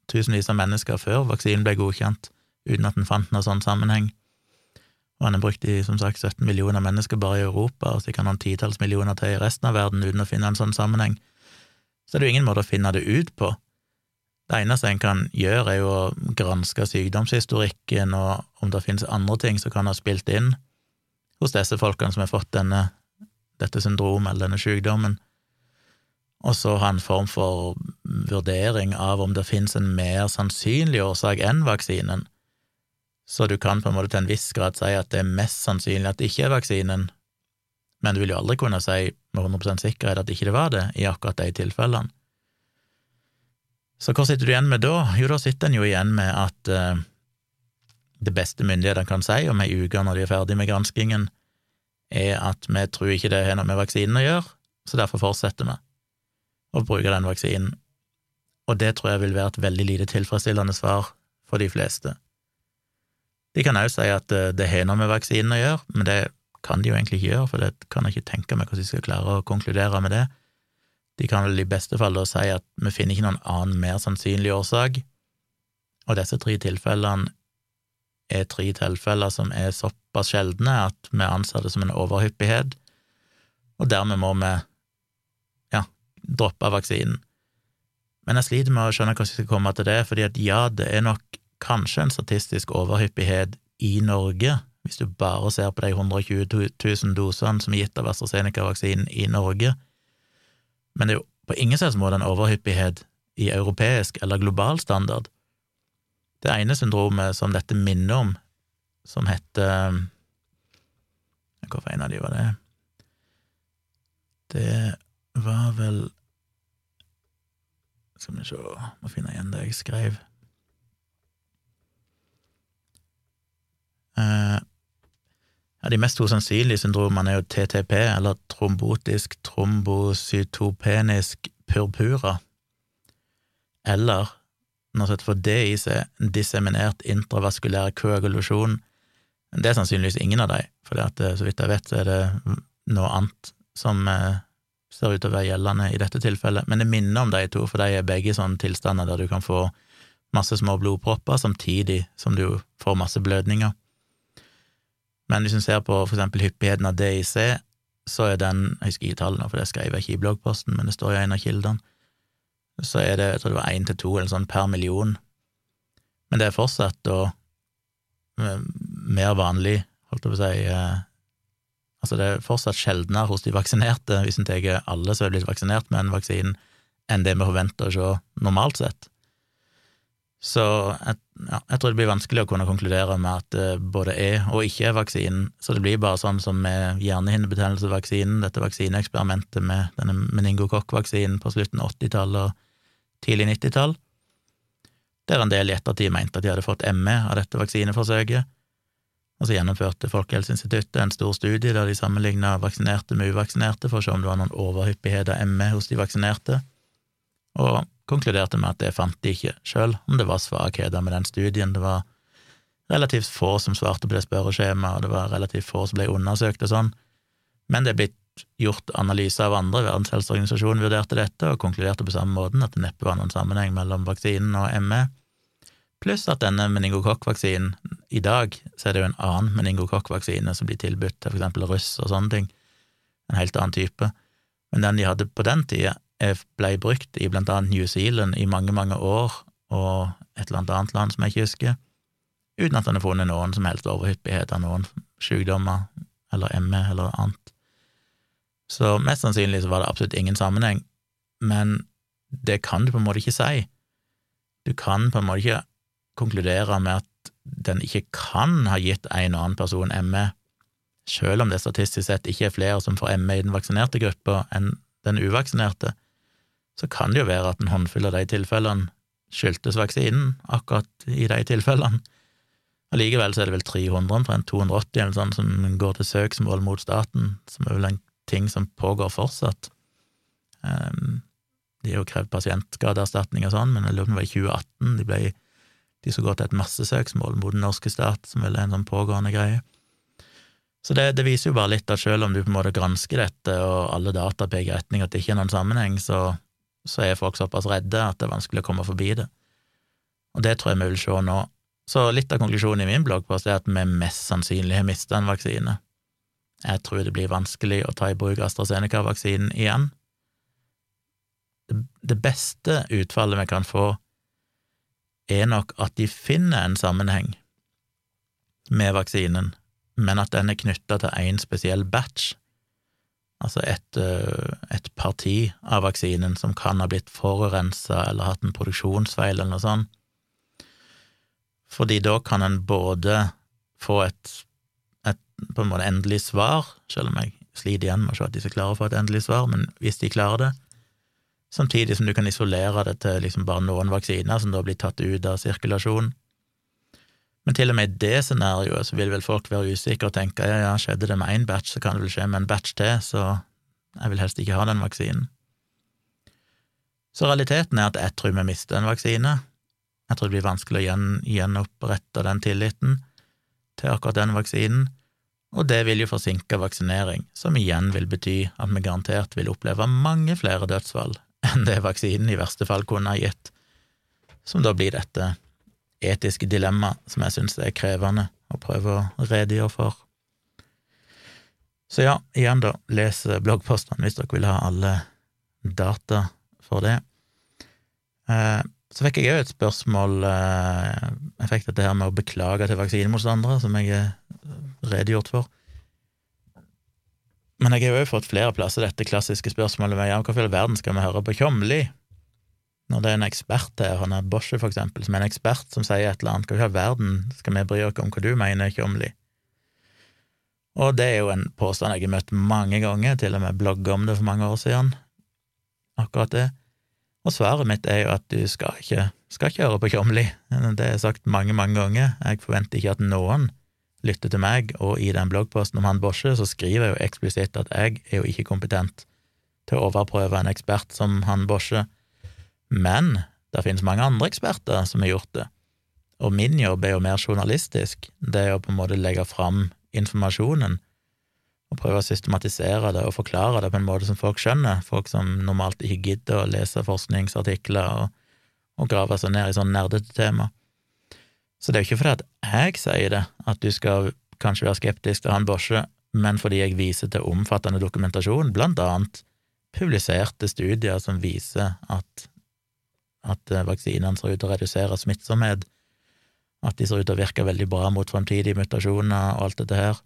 tusenvis av mennesker før vaksinen ble godkjent, uten at en fant noen sånn sammenheng. Og han har brukt i som sagt 17 millioner mennesker bare i Europa, og sikkert noen titalls millioner til i resten av verden uten å finne en sånn sammenheng. Så det er jo ingen måte å finne det ut på. Det eneste en kan gjøre, er jo å granske sykdomshistorikken og om det finnes andre ting som kan ha spilt inn hos disse folkene som har fått denne, dette syndromet eller denne sykdommen, og så ha en form for vurdering av om det finnes en mer sannsynlig årsak enn vaksinen. Så du kan på en måte til en viss grad si at det er mest sannsynlig at det ikke er vaksinen, men du vil jo aldri kunne si med 100 sikkerhet at ikke det var det i akkurat de tilfellene. Så hva sitter du igjen med da? Jo, da sitter en jo igjen med at eh, det beste myndighetene kan si om ei uke når de er ferdig med granskingen, er at vi tror ikke det har noe med vaksinen å gjøre, så derfor fortsetter vi å bruke den vaksinen. Og det tror jeg vil være et veldig lite tilfredsstillende svar for de fleste. De kan òg si at uh, det har noe med vaksinen å gjøre, men det kan de jo egentlig ikke gjøre, for det kan jeg ikke tenke meg hvordan de skal klare å konkludere med det. De kan vel i beste fall da si at vi finner ikke noen annen mer sannsynlig årsak, og disse tre tilfellene er tre tilfeller som er såpass sjeldne at vi anser det som en overhyppighet, og dermed må vi ja, droppe vaksinen. Men jeg sliter med å skjønne hvordan vi skal komme til det, fordi at ja, det er nok kanskje en statistisk overhyppighet i Norge, hvis du bare ser på de 120 000 dosene som er gitt av AstraZeneca-vaksinen i Norge, men det er jo på ingen slags måte en overhyppighet i europeisk eller global standard. Det ene syndromet som dette minner om, som heter Hvorfor en av de var det? Det var vel Skal vi se, må finne igjen det jeg skrev. Uh, ja, de mest sannsynlige syndromene er jo TTP, eller trombotisk trombocytopenisk purpura, eller noe som for DIC, disseminert intravaskulær koagulasjon. Det er sannsynligvis ingen av dem, for eh, så vidt jeg vet, er det noe annet som eh, ser ut til å være gjeldende i dette tilfellet. Men det minner om de to, for de er begge sånne tilstander der du kan få masse små blodpropper samtidig som du får masse blødninger. Men hvis en ser på for eksempel hyppigheten av DIC, så er den Jeg husker ikke tallene, for det skrev jeg ikke i bloggposten, men det står i en av kildene så er det, jeg tror det var én til to eller sånn per million. Men det er fortsatt da eh, mer vanlig, holdt jeg på å si eh, Altså, det er fortsatt sjeldnere hos de vaksinerte, hvis en tar alle som er blitt vaksinert med en vaksine, enn det vi forventer å se normalt sett. Så jeg, ja, jeg tror det blir vanskelig å kunne konkludere med at det både er og ikke er vaksinen, så det blir bare sånn som med hjernehinnebetegnelsevaksinen, dette vaksineeksperimentet med denne meningokokk-vaksinen på slutten av 80-tallet og tidlig 90-tall, der en del i ettertid mente at de hadde fått ME av dette vaksineforsøket. Og så gjennomførte Folkehelseinstituttet en stor studie der de sammenligna vaksinerte med uvaksinerte for å se om det var noen overhyppighet av ME hos de vaksinerte, og konkluderte med at det fant de ikke, sjøl om det var svakheter med den studien. Det var relativt få som svarte på det spørreskjemaet, og det var relativt få som ble undersøkt og sånn, men det er blitt gjort analyser av andre. Verdens helseorganisasjon vurderte dette og konkluderte på samme måten, at det neppe var noen sammenheng mellom vaksinen og ME. Pluss at denne meningokokkvaksinen I dag så er det jo en annen meningokokkvaksine som blir tilbudt til for eksempel russ og sånne ting. En helt annen type. Men den de hadde på den tida, ble brukt i blant annet New Zealand i mange, mange år, og et eller annet land som jeg ikke husker, uten at han har funnet noen som helst overhyppighet av noen sykdommer eller ME eller annet. Så mest sannsynlig så var det absolutt ingen sammenheng, men det kan du på en måte ikke si. Du kan på en måte ikke konkludere med at den ikke kan ha gitt en annen person ME, selv om det statistisk sett ikke er flere som får ME i den vaksinerte gruppa enn den uvaksinerte, så kan det jo være at en håndfull av de tilfellene skyldtes vaksinen, akkurat i de tilfellene. Allikevel så er det vel 300, omtrent 280 eller sånn, som går til søksmål mot staten, som er vel en ting som pågår fortsatt. Um, de har jo krevd pasientskadeerstatning og sånn, men jeg lurer på om det var i 2018 de ble de skulle gå til et massesøksmål mot den norske stat, som vel er en sånn pågående greie. Så det, det, viser jo bare litt at selv om du på en måte gransker dette, og alle data peker i retning at det ikke er noen sammenheng, så, så, er folk såpass redde at det er vanskelig å komme forbi det. Og det tror jeg vi vil se nå. Så litt av konklusjonen i min bloggpost er at vi mest sannsynlig har mista en vaksine. Jeg tror det blir vanskelig å ta i bruk AstraZeneca-vaksinen igjen. Det beste utfallet vi kan få, er nok at de finner en sammenheng med vaksinen, men at den er knytta til én spesiell batch, altså et, eh, et, parti av vaksinen som kan ha blitt forurensa eller hatt en produksjonsfeil eller noe sånt. Fordi da kan en både få et på en måte endelig svar, selv om jeg sliter igjen med å se at de skal klare å få et endelig svar, men hvis de klarer det, samtidig som du kan isolere det til liksom bare noen vaksiner som da blir tatt ut av sirkulasjon. Men til og med i det scenarioet så vil vel folk være usikre og tenke ja, ja, skjedde det med én batch, så kan det vel skje med en batch til, så jeg vil helst ikke ha den vaksinen. Så realiteten er at jeg tror vi mister en vaksine. Jeg tror det blir vanskelig å gjen, gjenopprette den tilliten til akkurat den vaksinen og det vil jo forsinke vaksinering, som igjen vil bety at vi garantert vil oppleve mange flere dødsfall enn det vaksinen i verste fall kunne ha gitt, som da blir dette etiske dilemma som jeg syns er krevende å prøve å redegjøre for. Så ja, igjen, da, les bloggpostene hvis dere vil ha alle data for det. Eh, så fikk jeg òg et spørsmål eh, Jeg fikk dette her med å beklage til vaksinemotstandere, som jeg er redegjort for. Men jeg har òg fått flere plasser dette klassiske spørsmålet med ja, hvorfor i all verden skal vi høre på Tjomli? Når det er en ekspert her, han er Bosche for eksempel, som er en ekspert som sier et eller annet, hva i all verden? Skal vi bry oss om hva du mener, Tjomli? Og det er jo en påstand jeg har møtt mange ganger, til og med blogga om det for mange år siden, akkurat det. Og svaret mitt er jo at du skal ikke, skal ikke høre på Tjomli, det er sagt mange, mange ganger, jeg forventer ikke at noen lytter til meg, og i den bloggposten om han Bosche så skriver jeg jo eksplisitt at jeg er jo ikke kompetent til å overprøve en ekspert som han Bosche, men det finnes mange andre eksperter som har gjort det, og min jobb er jo mer journalistisk, det er å på en måte legge fram informasjonen og prøve å systematisere det og forklare det på en måte som folk skjønner, folk som normalt ikke gidder å lese forskningsartikler og, og grave seg ned i sånn nerdete tema. Så det er jo ikke fordi at jeg sier det, at du skal kanskje være skeptisk til han Bosje, men fordi jeg viser til omfattende dokumentasjon, blant annet publiserte studier som viser at, at eh, vaksinene ser ut til å redusere smittsomhet, at de ser ut til å virke veldig bra mot framtidige mutasjoner og alt dette her,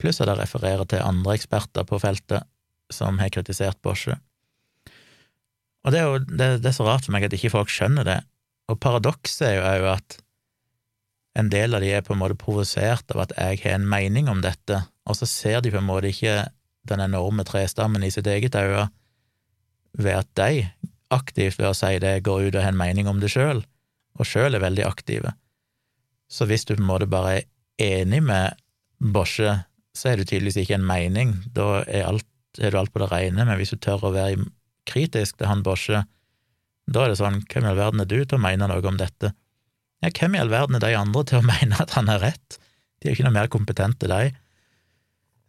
pluss at jeg refererer til andre eksperter på feltet som har kritisert Bosche. Og det er jo det, det er så rart for meg at ikke folk skjønner det, og paradokset er jo at en del av de er på en måte provosert av at jeg har en mening om dette, og så ser de på en måte ikke den enorme trestammen i sitt eget øye ved at de aktivt ved å si det går ut og har en mening om det sjøl, og sjøl er veldig aktive. Så hvis du på en måte bare er enig med Bosche, så er du tydeligvis ikke en mening, da er, alt, er du alt på det rene, men hvis du tør å være kritisk til han Bosche, da er det sånn, hvem i all verden er du til å mene noe om dette? Ja, hvem i all verden er de andre til å mene at han har rett? De er jo ikke noe mer kompetente, de.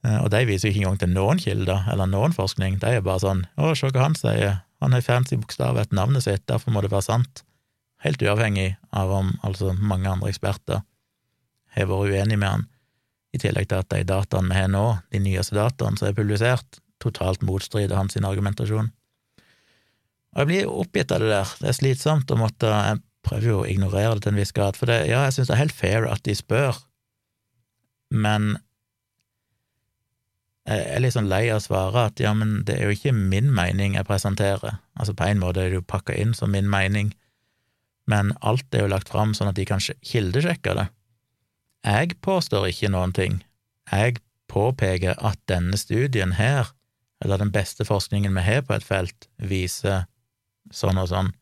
Eh, og de viser jo ikke engang til noen kilder eller noen forskning, de er bare sånn å, se hva han sier, han har fancy bokstav etter navnet sitt, derfor må det være sant. Helt uavhengig av om altså mange andre eksperter har vært uenige med han, i tillegg til at de dataene vi har nå, de nyeste dataene som er publisert, totalt motstrider hans argumentasjon. Og jeg blir oppgitt av det der, det er slitsomt å måtte Jeg prøver jo å ignorere det til en viss grad, for det, ja, jeg synes det er helt fair at de spør, men jeg er litt sånn lei av å svare at ja, men det er jo ikke min mening jeg presenterer, altså på en måte er det jo pakka inn som min mening, men alt er jo lagt fram sånn at de kan kildesjekke det. Jeg påstår ikke noen ting, jeg påpeker at denne studien her, eller den beste forskningen vi har på et felt, viser sånn og sånn.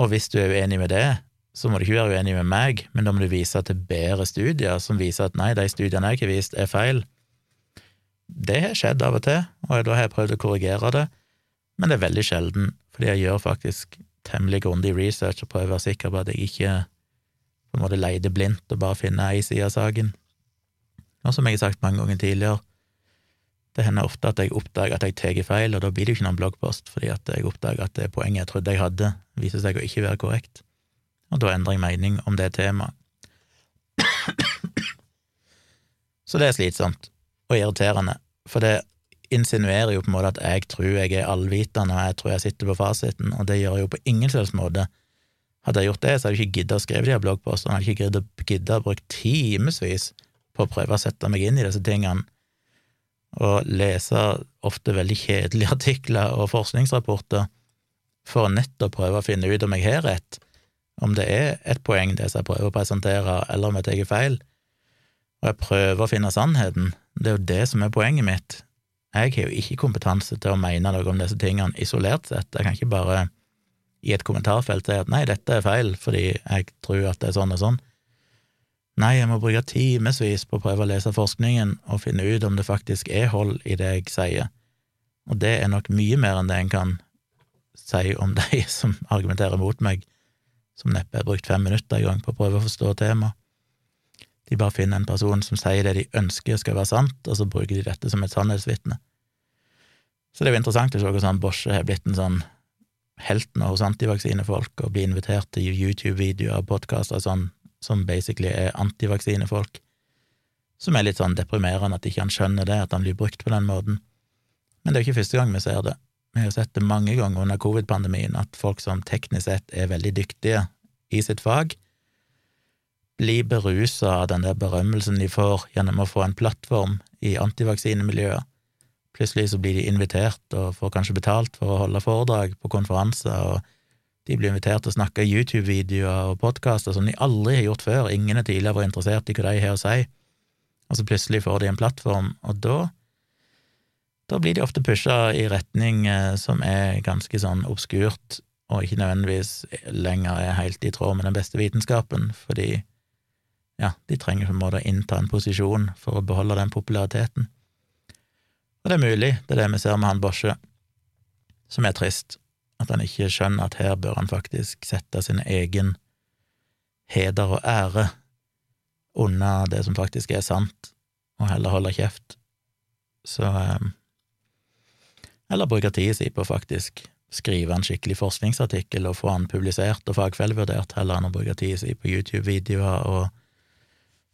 Og hvis du er uenig med det, så må du ikke være uenig med meg, men da må du vise til bedre studier som viser at nei, de studiene jeg har vist, er feil. Det har skjedd av og til, og da har jeg prøvd å korrigere det, men det er veldig sjelden, fordi jeg gjør faktisk temmelig grundig research og prøver å være sikker på at jeg ikke på en måte leide blindt og bare finner ei side av saken. Og som jeg har sagt mange ganger tidligere, det hender ofte at jeg oppdager at jeg tar feil, og da blir det jo ikke noen bloggpost, fordi at jeg oppdager at det poenget jeg trodde jeg hadde, viser seg å ikke være korrekt, og da endrer jeg mening om det temaet. Så det er slitsomt og irriterende, for det insinuerer jo på en måte at jeg tror jeg er allvitende, og jeg tror jeg sitter på fasiten, og det gjør jeg jo på ingen slags måte. Hadde jeg gjort det, så hadde jeg ikke giddet å skrive de her bloggpostene, hadde jeg ikke giddet å bruke timevis på å prøve å sette meg inn i disse tingene, og lese ofte veldig kjedelige artikler og forskningsrapporter for å nettopp prøve å finne ut om jeg har rett, om det er et poeng, det som jeg prøver å presentere, eller om jeg tar feil. Og jeg prøver å finne sannheten. Det er jo det som er poenget mitt. Jeg har jo ikke kompetanse til å mene noe om disse tingene isolert sett. Jeg kan ikke bare i et kommentarfelt si at nei, dette er feil fordi jeg tror at det er sånn og sånn. Nei, jeg må bruke timevis på å prøve å lese forskningen og finne ut om det faktisk er hold i det jeg sier, og det er nok mye mer enn det en kan si om de som argumenterer mot meg, som neppe har brukt fem minutter i gang på å prøve å forstå temaet. De bare finner en person som sier det de ønsker skal være sant, og så bruker de dette som et sannhetsvitne. Så det er jo interessant å se hvordan Bosje har blitt en sånn helten hos antivaksinefolk og blir invitert til YouTube-videoer og podkaster sånn, som basically er antivaksinefolk, som er litt sånn deprimerende at ikke han skjønner det, at han blir brukt på den måten. Men det er jo ikke første gang vi ser det. Vi har sett det mange ganger under covid-pandemien, at folk som teknisk sett er veldig dyktige i sitt fag, blir berusa av den der berømmelsen de får gjennom å få en plattform i antivaksinemiljøet. Plutselig så blir de invitert og får kanskje betalt for å holde foredrag på konferanser, og de blir invitert til å snakke i YouTube-videoer og podkaster som de aldri har gjort før, ingen har tidligere vært interessert i hva de har å si, og så plutselig får de en plattform, og da da blir de ofte pusha i retning eh, som er ganske sånn obskurt, og ikke nødvendigvis lenger er helt i tråd med den beste vitenskapen, fordi ja, de trenger på en måte å innta en posisjon for å beholde den populariteten. Og det er mulig, det er det vi ser med han Bosje, som er trist, at han ikke skjønner at her bør han faktisk sette sin egen heder og ære unna det som faktisk er sant, og heller holde kjeft. Så eh, Eller bruke tida si på faktisk skrive en skikkelig forskningsartikkel og få han publisert og fagfellevurdert, heller enn å bruke tida si på YouTube-videoer og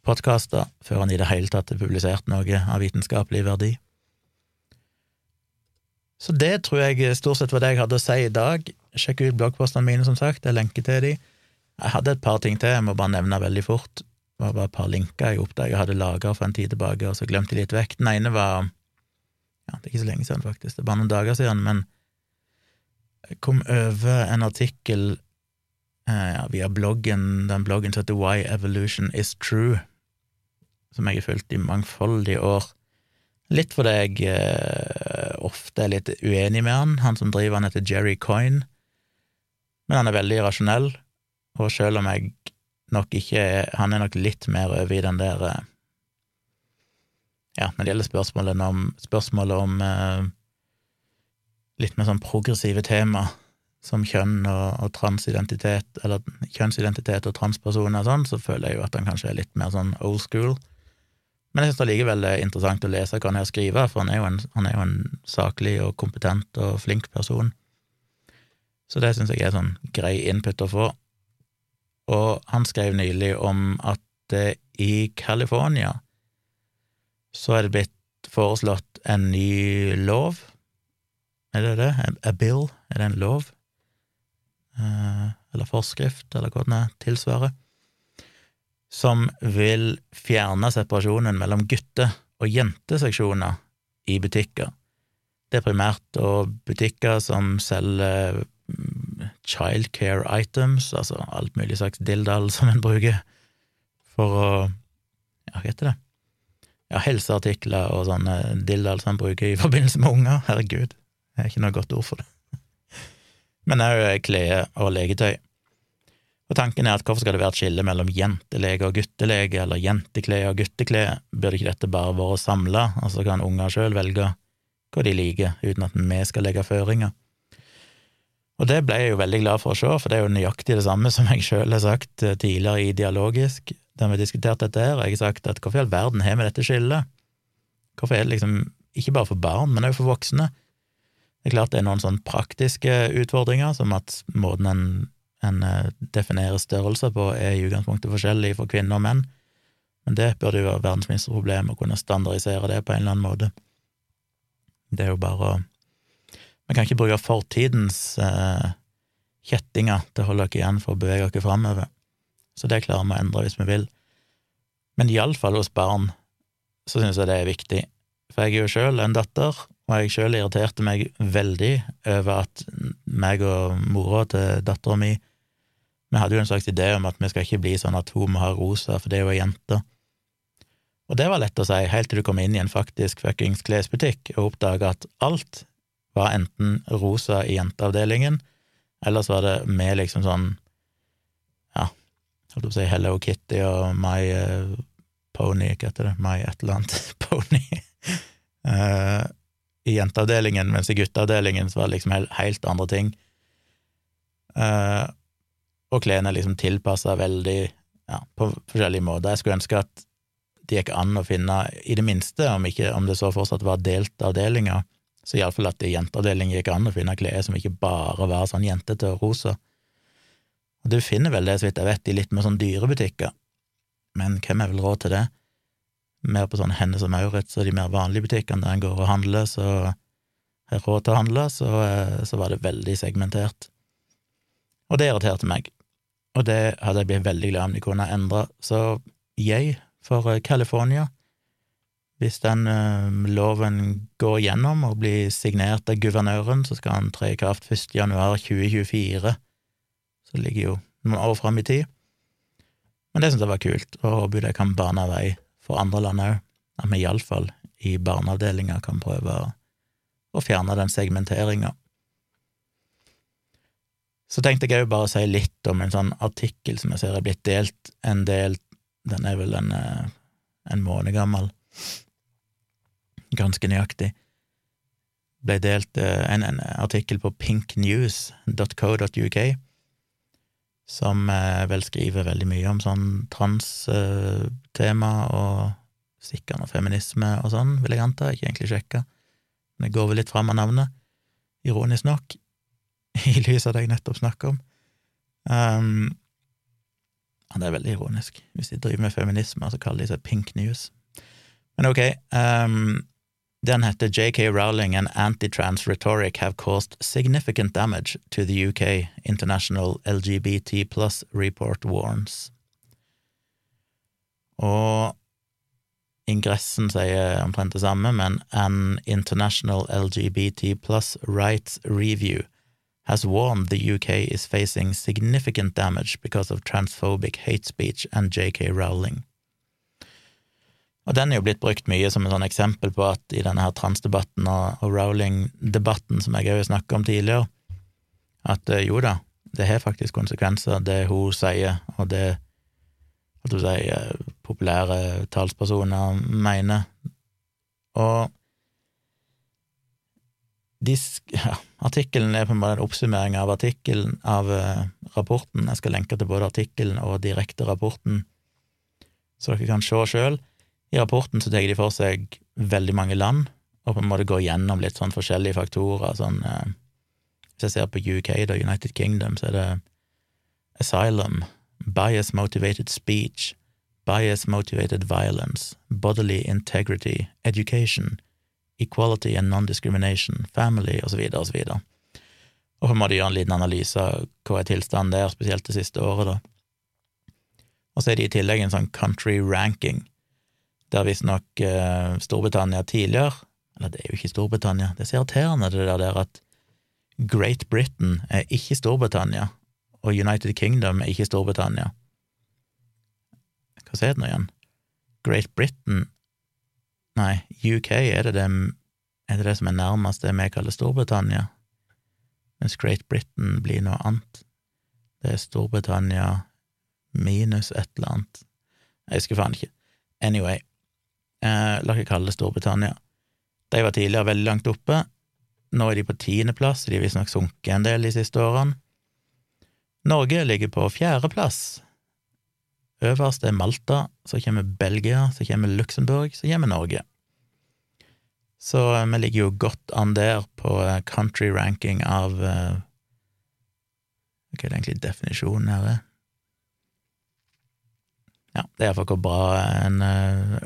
podkaster før han i det hele tatt har publisert noe av vitenskapelig verdi. Så det tror jeg stort sett var det jeg hadde å si i dag. Sjekk ut bloggpostene mine, som sagt, jeg lenker til de. Jeg hadde et par ting til, jeg må bare nevne veldig fort. Det var bare et par linker jeg oppdaget jeg hadde lagra for en tid tilbake, og så glemte jeg litt vekk. Den ene var Ja, det er ikke så lenge siden, faktisk, det er bare noen dager siden, men jeg kom over en artikkel eh, ja, via bloggen, den bloggen som heter Why Evolution Is True, som jeg har fulgt i mangfoldige år. Litt fordi jeg eh, ofte er litt uenig med han. Han som driver han heter Jerry Coyne, men han er veldig rasjonell, og selv om jeg nok ikke er Han er nok litt mer over i den der Ja, når det gjelder spørsmålet om, spørsmålet om eh, litt mer sånn progressive tema, som kjønn og, og, transidentitet, eller kjønnsidentitet og transpersoner og sånn, så føler jeg jo at han kanskje er litt mer sånn old school. Men jeg synes det likevel er interessant å lese hva han her skriver, for han er, en, han er jo en saklig og kompetent og flink person. Så det syns jeg er sånn grei input å få. Og han skrev nylig om at det i California så er det blitt foreslått en ny lov. Er det det? A bill? Er det en lov? Eh, eller forskrift, eller hva den er, tilsvarer som vil fjerne separasjonen mellom gutte- og jenteseksjoner i butikker. Det er primært butikker som selger mm, childcare items, altså alt mulig slags dilldall som en bruker for å Ja, hva heter det? Ja, helseartikler og sånne dilldall som en bruker i forbindelse med unger. Herregud, det er ikke noe godt ord for det. Men òg klær og leketøy. Og tanken er at hvorfor skal det være et skille mellom jentelege og guttelege, eller jenteklede og gutteklede, burde ikke dette bare vært samla, og så kan unger sjøl velge hva de liker, uten at vi skal legge føringer? Og det ble jeg jo veldig glad for å se, for det er jo nøyaktig det samme som jeg sjøl har sagt eh, tidligere i Dialogisk, der vi har diskutert dette her, og jeg har sagt at hvorfor i all verden har vi dette skillet? Hvorfor er det liksom ikke bare for barn, men også for voksne? Det er klart det er noen sånn praktiske utfordringer, som at måten en en eh, definerer størrelser på, er i utgangspunktet forskjellig for kvinner og menn, men det burde jo være verdens minste problem å kunne standardisere det på en eller annen måte. Det er jo bare å Vi kan ikke bruke fortidens eh, kjettinger til å holde oss igjen for å bevege oss framover, så det klarer vi å endre hvis vi vil. Men iallfall hos barn så synes jeg det er viktig, for jeg er jo sjøl en datter, og jeg sjøl irriterte meg veldig over at meg og mora til dattera mi vi hadde jo en slags idé om at vi skal ikke bli sånn at hun må ha rosa, for det er jo ei jente. Og det var lett å si, helt til du kom inn i en faktisk fuckings klesbutikk og oppdaga at alt var enten rosa i jenteavdelingen, eller så var det med liksom sånn, ja, holdt på å si Hello Kitty og My uh, Pony, hva heter det, My et eller annet Pony, uh, i jenteavdelingen, mens i gutteavdelingen så var det liksom helt, andre ting. Uh, og klærne er liksom tilpassa veldig ja, på forskjellige måter. Jeg skulle ønske at det gikk an å finne, i det minste, om, ikke, om det så fortsatt var delte avdelinger, Så iallfall at det i jenteavdelingen gikk an å finne klær som ikke bare var sånn jentete og rosa. Og du finner vel det, så vidt jeg vet, i litt mer sånn dyrebutikker, men hvem har vel råd til det? Mer på sånn Hennes og Maurits og de mer vanlige butikkene der en går og handler, så har råd til å handle, så, eh, så var det veldig segmentert. Og det irriterte meg, og det hadde jeg blitt veldig glad om de kunne endre, så jeg, for eh, California, hvis den uh, loven går gjennom og blir signert av guvernøren, så skal den tre i kraft 1. januar 2024. Så ligger jo noen år fram i tid. Men det syns jeg var kult, og håper det kan bane vei for andre land òg, at vi iallfall i barneavdelinga kan prøve å fjerne den segmenteringa. Så tenkte jeg òg bare å si litt om en sånn artikkel som jeg ser er blitt delt en del, den er vel en, eh, en måned gammel, ganske nøyaktig, ble delt eh, en, en artikkel på pinknews.co.uk, som eh, vel skriver veldig mye om sånn trans-tema og sikkerne feminisme og sånn, vil jeg anta, ikke egentlig sjekka, men det går vel litt fram av navnet, ironisk nok, i lys av det jeg nettopp snakka om. Um, det er veldig ironisk. Hvis de driver med feminisme, så kaller de seg Pink News. Men ok, um, den heter JK Rowling and anti-trans rhetoric have caused significant damage to the UK International LGBT plus report warns. Og ingressen sier omtrent det samme, men An International LGBT plus rights review has warned the UK is facing significant damage because of transphobic hate speech and JK Rowling. Og den er jo blitt brukt mye som et sånn eksempel på at i denne her transdebatten og, og Rowling-debatten som jeg òg snakka om tidligere, at eh, jo da, det har faktisk konsekvenser, det hun sier, og det at du sier populære talspersoner mener. Og ja, artikkelen er på en måte en oppsummering av artikkelen av uh, rapporten. Jeg skal lenke til både artikkelen og direkte rapporten, så dere kan se sjøl. I rapporten så tar de for seg veldig mange land, og på en måte går gjennom litt sånn forskjellige faktorer. Sånn, Uh, hvis jeg ser på UK, da, United Kingdom, så er det asylum, bias motivated speech, bias motivated violence, bodily integrity, education, equality and non-discrimination, family, så videre og. Og på en måte gjøre en liten analyse av hva er tilstanden der, spesielt det siste året, da. Og så er det i tillegg en sånn country ranking, der visstnok eh, Storbritannia tidligere Eller det er jo ikke Storbritannia, det er så irriterende det der at Great Britain er ikke Storbritannia, og United Kingdom er ikke Storbritannia. Hva sier det nå igjen? Great Britain Nei, UK er det det, er det det som er nærmest det vi kaller Storbritannia, mens Great Britain blir noe annet. Det er Storbritannia minus et eller annet. Jeg husker faen ikke. Anyway, eh, la ikke kalle det Storbritannia. De var tidligere veldig langt oppe. Nå er de på tiendeplass, de har visstnok sunket en del de siste årene. Norge ligger på fjerdeplass. Øverst er Malta, så kommer Belgia, så kommer Luxembourg, så kommer Norge. Så eh, vi ligger jo godt an der på eh, country ranking av eh, Hva er det egentlig definisjonen her er? Ja, det er iallfall hvor bra en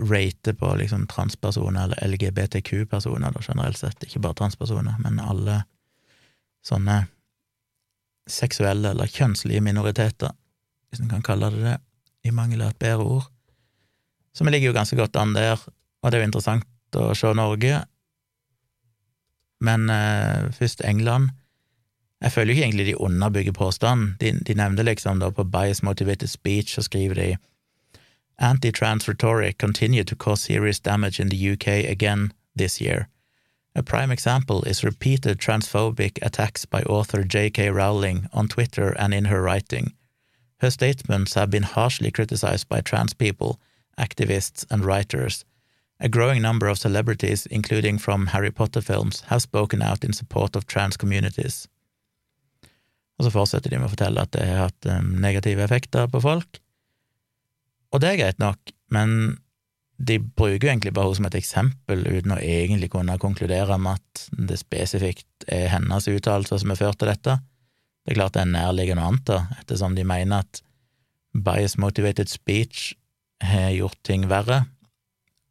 rate på liksom transpersoner, eller LGBTQ-personer, generelt sett, ikke bare transpersoner, men alle sånne seksuelle eller kjønnslige minoriteter, hvis en kan kalle det det, i mangel av et bedre ord. Så vi ligger jo ganske godt an der, og det er jo interessant å se Norge. Men eh, først England. Jeg føler jo ikke egentlig de underbygger påstanden. De, de nevnte liksom da på bias motivated speech, så skriver de Anti-trans rhetoric continued to cause serious damage in the UK again this year. A prime example is repeated transphobic attacks by author J.K. Rowling on Twitter and in her writing. Her statements have been harshly criticized by trans people, activists, and writers. A growing number of celebrities, including from Harry Potter films, have spoken out in support of trans communities. Og så fortsetter de med å fortelle at det har hatt um, negative effekter på folk, Og det er greit nok, men de bruker jo egentlig bare henne som et eksempel, uten å egentlig kunne konkludere med at det spesifikt er hennes uttalelser som har ført til dette. Det er klart det er nærliggende å anta, ettersom de mener at bias motivated speech har gjort ting verre,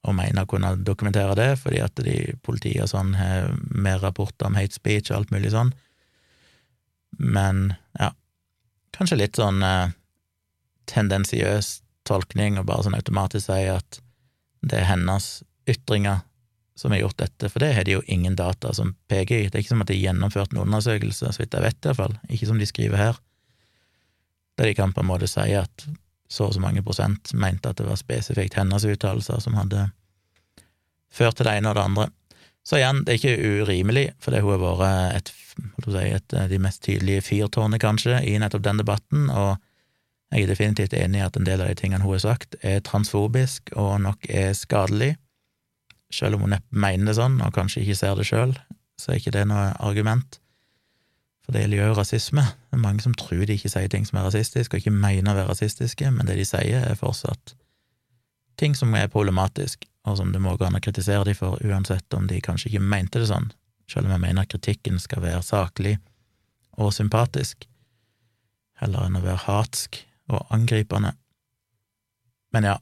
og mener å kunne dokumentere det, fordi at de, politiet og sånn har mer rapporter om hate speech og alt mulig sånn. Men ja, kanskje litt sånn eh, tendensiøs tolkning, og bare sånn automatisk si at det er hennes ytringer som har gjort dette, for det har de jo ingen data som peker i. Det er ikke som at de har gjennomført en undersøkelse, så vidt jeg vet iallfall, ikke som de skriver her, der de kan på en måte si at så og så mange prosent mente at det var spesifikt hennes uttalelser som hadde ført til det ene og det andre. Så igjen, det er ikke urimelig, fordi hun har vært et, si, et de mest tydelige fyrtårnet, kanskje, i nettopp den debatten, og jeg er definitivt enig i at en del av de tingene hun har sagt, er transfobisk og nok er skadelig. Selv om hun neppe mener det sånn, og kanskje ikke ser det sjøl, så er ikke det noe argument. For det gjelder jo rasisme. Det er mange som tror de ikke sier ting som er rasistiske, og ikke mener å være rasistiske, men det de sier, er fortsatt ting som er problematisk, og som det må gå an å kritisere de for, uansett om de kanskje ikke mente det sånn, selv om jeg mener kritikken skal være saklig og sympatisk, heller enn å være hatsk og angripende. Men ja,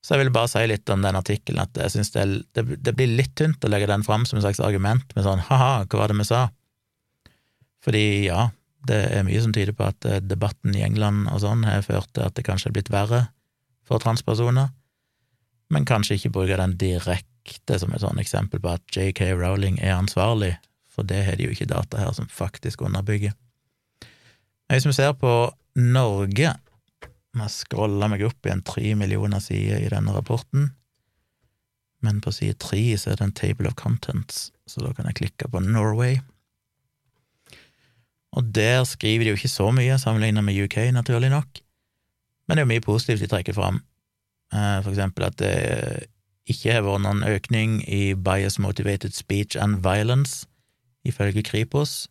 så jeg vil bare si litt om den artikkelen, at jeg synes det, det, det, blir litt tynt å legge den fram som en slags argument, med sånn ha-ha, hva var det vi sa? Fordi ja, det er mye som tyder på at eh, debatten i England og sånn har ført til at det kanskje er blitt verre for transpersoner, men kanskje ikke bruke den direkte som et sånn eksempel på at JK Rowling er ansvarlig, for det har de jo ikke data her som faktisk underbygger. Hvis vi ser på Norge Må scrolla meg opp i en tre millioner sider i denne rapporten, men på side tre så er det en table of contents, så da kan jeg klikke på Norway. Og der skriver de jo ikke så mye sammenlignet med UK, naturlig nok, men det er jo mye positivt de trekker fram. Eh, for eksempel at det ikke har vært noen økning i bias motivated speech and violence, ifølge Kripos,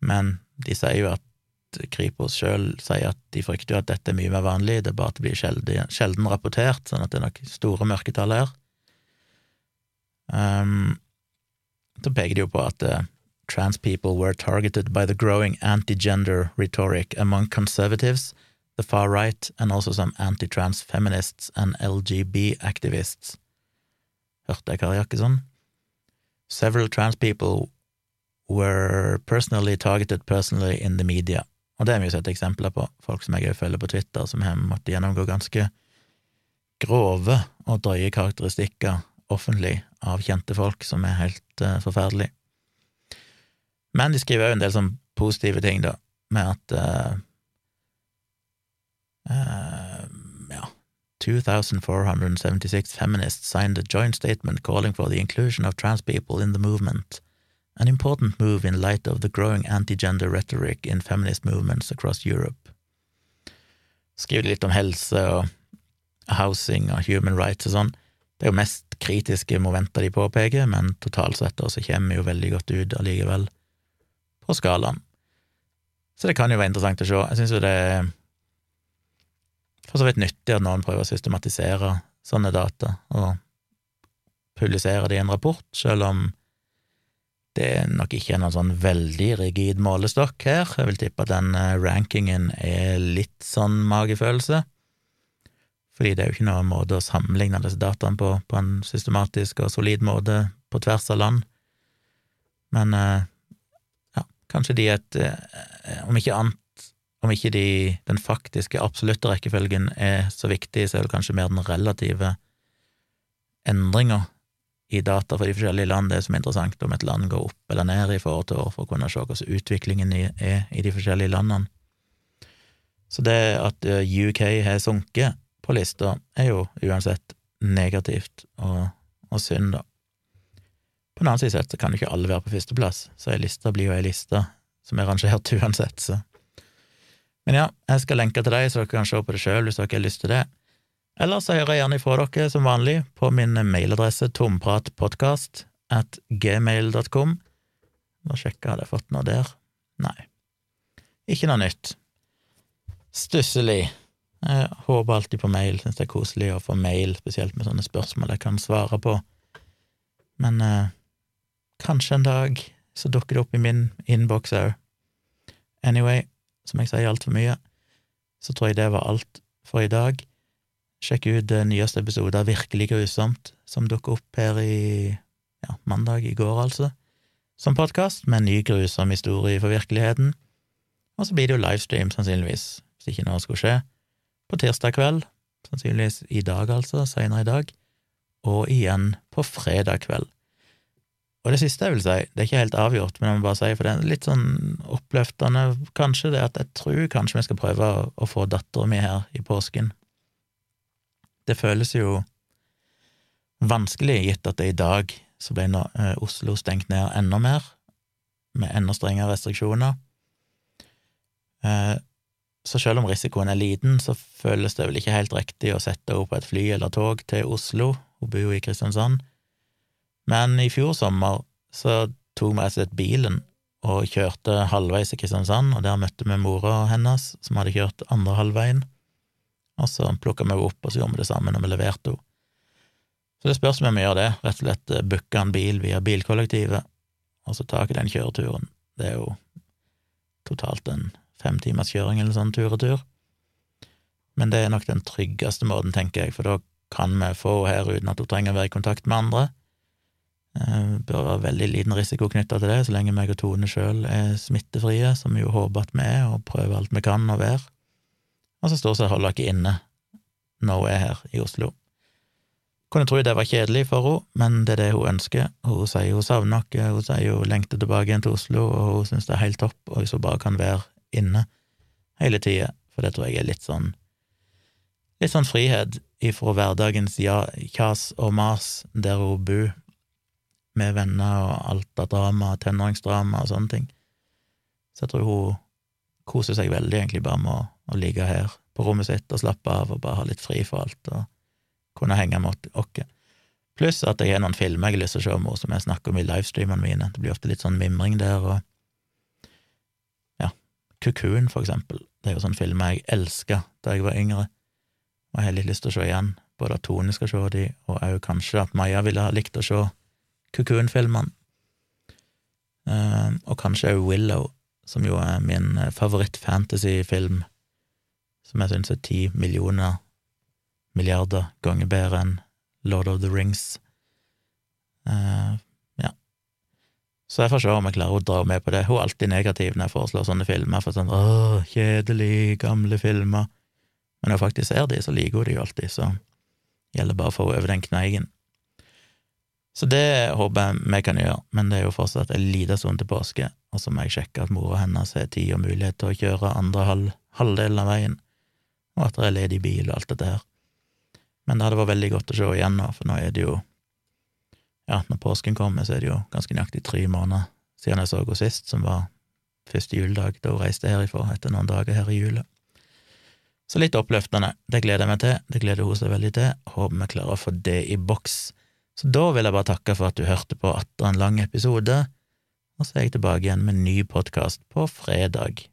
men de sier jo at Kripos sjøl sier at de frykter jo at dette er mye mer vanlig, det er bare at det blir sjelden, sjelden rapportert, sånn at det er nok store mørketall her. Um, så peker de jo på at uh, trans people were targeted by the growing anti-gender rhetoric among conservatives, the far right, and also some anti-trans feminists and LGB activists. Hørte jeg Kari Jakkesson? Several trans people were personally targeted personally in the media. Og det har vi jo sett eksempler på, folk som jeg òg følger på Twitter, som har måttet gjennomgå ganske grove og drøye karakteristikker offentlig av kjente folk, som er helt uh, forferdelig. Men de skriver òg en del sånn positive ting, da, med at uh, uh, ja, 2476 feminists signed a joint statement calling for the inclusion of trans people in the movement an important move in light of the growing anti-gender rhetoric in feminist movements across Europe. Skriver litt om helse og housing og human rights og sånn. Det er jo mest kritiske momenter de påpeker, men totalt sett så kommer vi jo veldig godt ut allikevel på skalaen. Så det kan jo være interessant å se. Jeg syns jo det er for så vidt nyttig at noen prøver å systematisere sånne data og publisere det i en rapport, selv om det er nok ikke noen sånn veldig rigid målestokk her. Jeg vil tippe at den eh, rankingen er litt sånn magefølelse, fordi det er jo ikke noen måte å sammenligne disse dataene på på en systematisk og solid måte på tvers av land. Men eh, ja, kanskje de et eh, Om ikke annet om ikke de, den faktiske, absolutte rekkefølgen er så viktig, så er det kanskje mer den relative endringa i data for de forskjellige land, det som er interessant, om et land går opp eller ned i forhold til år, for å kunne se hvordan utviklingen er i de forskjellige landene. Så det at eh, UK har sunket på lista, er jo uansett negativt og, og synd, da. På den annen side så kan jo ikke alle være på førsteplass, så ei liste blir jo ei liste som er rangert uansett, så Men ja, jeg skal lenke til deg, så dere kan se på det sjøl hvis dere har lyst til det. Eller så hører jeg gjerne ifra dere som vanlig på min mailadresse tompratpodkast at gmail.com. Må sjekke, hadde jeg fått noe der? Nei. Ikke noe nytt. Stusslig. Jeg håper alltid på mail, syns det er koselig å få mail, spesielt med sånne spørsmål jeg kan svare på. Men eh, kanskje en dag så dukker det opp i min innboks òg. Anyway, som jeg sier altfor mye, så tror jeg det var alt for i dag. Sjekk ut det nyeste episode av Virkelig grusomt, som dukker opp her i ja, mandag i går, altså, som podkast, med en ny grusom historie for virkeligheten. Og så blir det jo livestream, sannsynligvis, hvis ikke noe skulle skje, på tirsdag kveld, sannsynligvis i dag, altså, seinere i dag, og igjen på fredag kveld. Og det siste jeg vil si, det er ikke helt avgjort, men jeg må bare si, for det er litt sånn oppløftende, kanskje, det at jeg tror kanskje vi skal prøve å, å få dattera mi her i påsken. Det føles jo vanskelig, gitt at det i dag så ble eh, Oslo stengt ned enda mer, med enda strengere restriksjoner. Eh, så selv om risikoen er liten, så føles det vel ikke helt riktig å sette henne på et fly eller tog til Oslo, hun bor jo i Kristiansand. Men i fjor sommer så tok vi rett og slett bilen og kjørte halvveis til Kristiansand, og der møtte vi mora hennes, som hadde kjørt andre halvveien, og så plukka vi henne opp, og så gjorde vi det samme når vi leverte henne. Så det spørs om vi gjør det, rett og slett eh, booke en bil via bilkollektivet, og så ta den kjøreturen. Det er jo totalt en fem timers kjøring eller sånn tur og tur. Men det er nok den tryggeste måten, tenker jeg, for da kan vi få henne her uten at hun trenger å være i kontakt med andre. Det eh, bør være veldig liten risiko knytta til det, så lenge meg og Tone sjøl er smittefrie, som vi jo håper at vi er, og prøver alt vi kan å være. Og så stort sett holder dere inne når hun er her i Oslo. Kunne tro det var kjedelig for henne, men det er det hun ønsker. Hun sier hun savner noe, hun sier hun lengter tilbake igjen til Oslo, og hun synes det er helt topp, og hvis hun bare kan være inne hele tida, for det tror jeg er litt sånn litt sånn frihet ifra hverdagens ja, kjas og mas der hun bor, med venner og alt av drama, tenåringsdrama og sånne ting. Så jeg tror hun koser seg veldig, egentlig, bare med å, å ligge her på rommet sitt og slappe av og bare ha litt fri for alt. og kunne henge mot oss. Pluss at jeg har noen filmer jeg har lyst til å se om som jeg snakker om i livestreamene mine. Det blir ofte litt sånn mimring der, og ja, Cocoon, for eksempel. Det er jo sånn filmer jeg elska da jeg var yngre, og jeg har litt lyst til å se igjen. Både at Tone skal se de, og òg kanskje at Maja ville ha likt å se Cocoon-filmene. Uh, og kanskje òg Willow, som jo er min favoritt-fantasy-film, som jeg syns er ti millioner milliarder ganger bedre enn Lord of the Rings. Uh, ja. Så jeg får se om jeg klarer å dra med på det. Hun er alltid negativ når jeg foreslår sånne filmer, for sånn åh, kjedelig, gamle filmer. Men når hun faktisk ser de, så liker hun de jo alltid, så gjelder bare å få over den kneigen. Så det håper jeg vi kan gjøre, men det er jo fortsatt en liten stund til påske, og så må jeg sjekke at mora hennes har tid og mulighet til å kjøre andre halv, halvdelen av veien, og at det er ledig bil og alt dette her. Men det hadde vært veldig godt å se igjen nå, for nå er det jo Ja, når påsken kommer, så er det jo ganske nøyaktig tre måneder siden jeg så henne sist, som var første juledag, da hun reiste herifra etter noen dager her i jula. Så litt oppløftende. Det gleder jeg meg til. Det gleder hun seg veldig til. Håper vi klarer å få det i boks. Så da vil jeg bare takke for at du hørte på atter en lang episode, og så er jeg tilbake igjen med en ny podkast på fredag.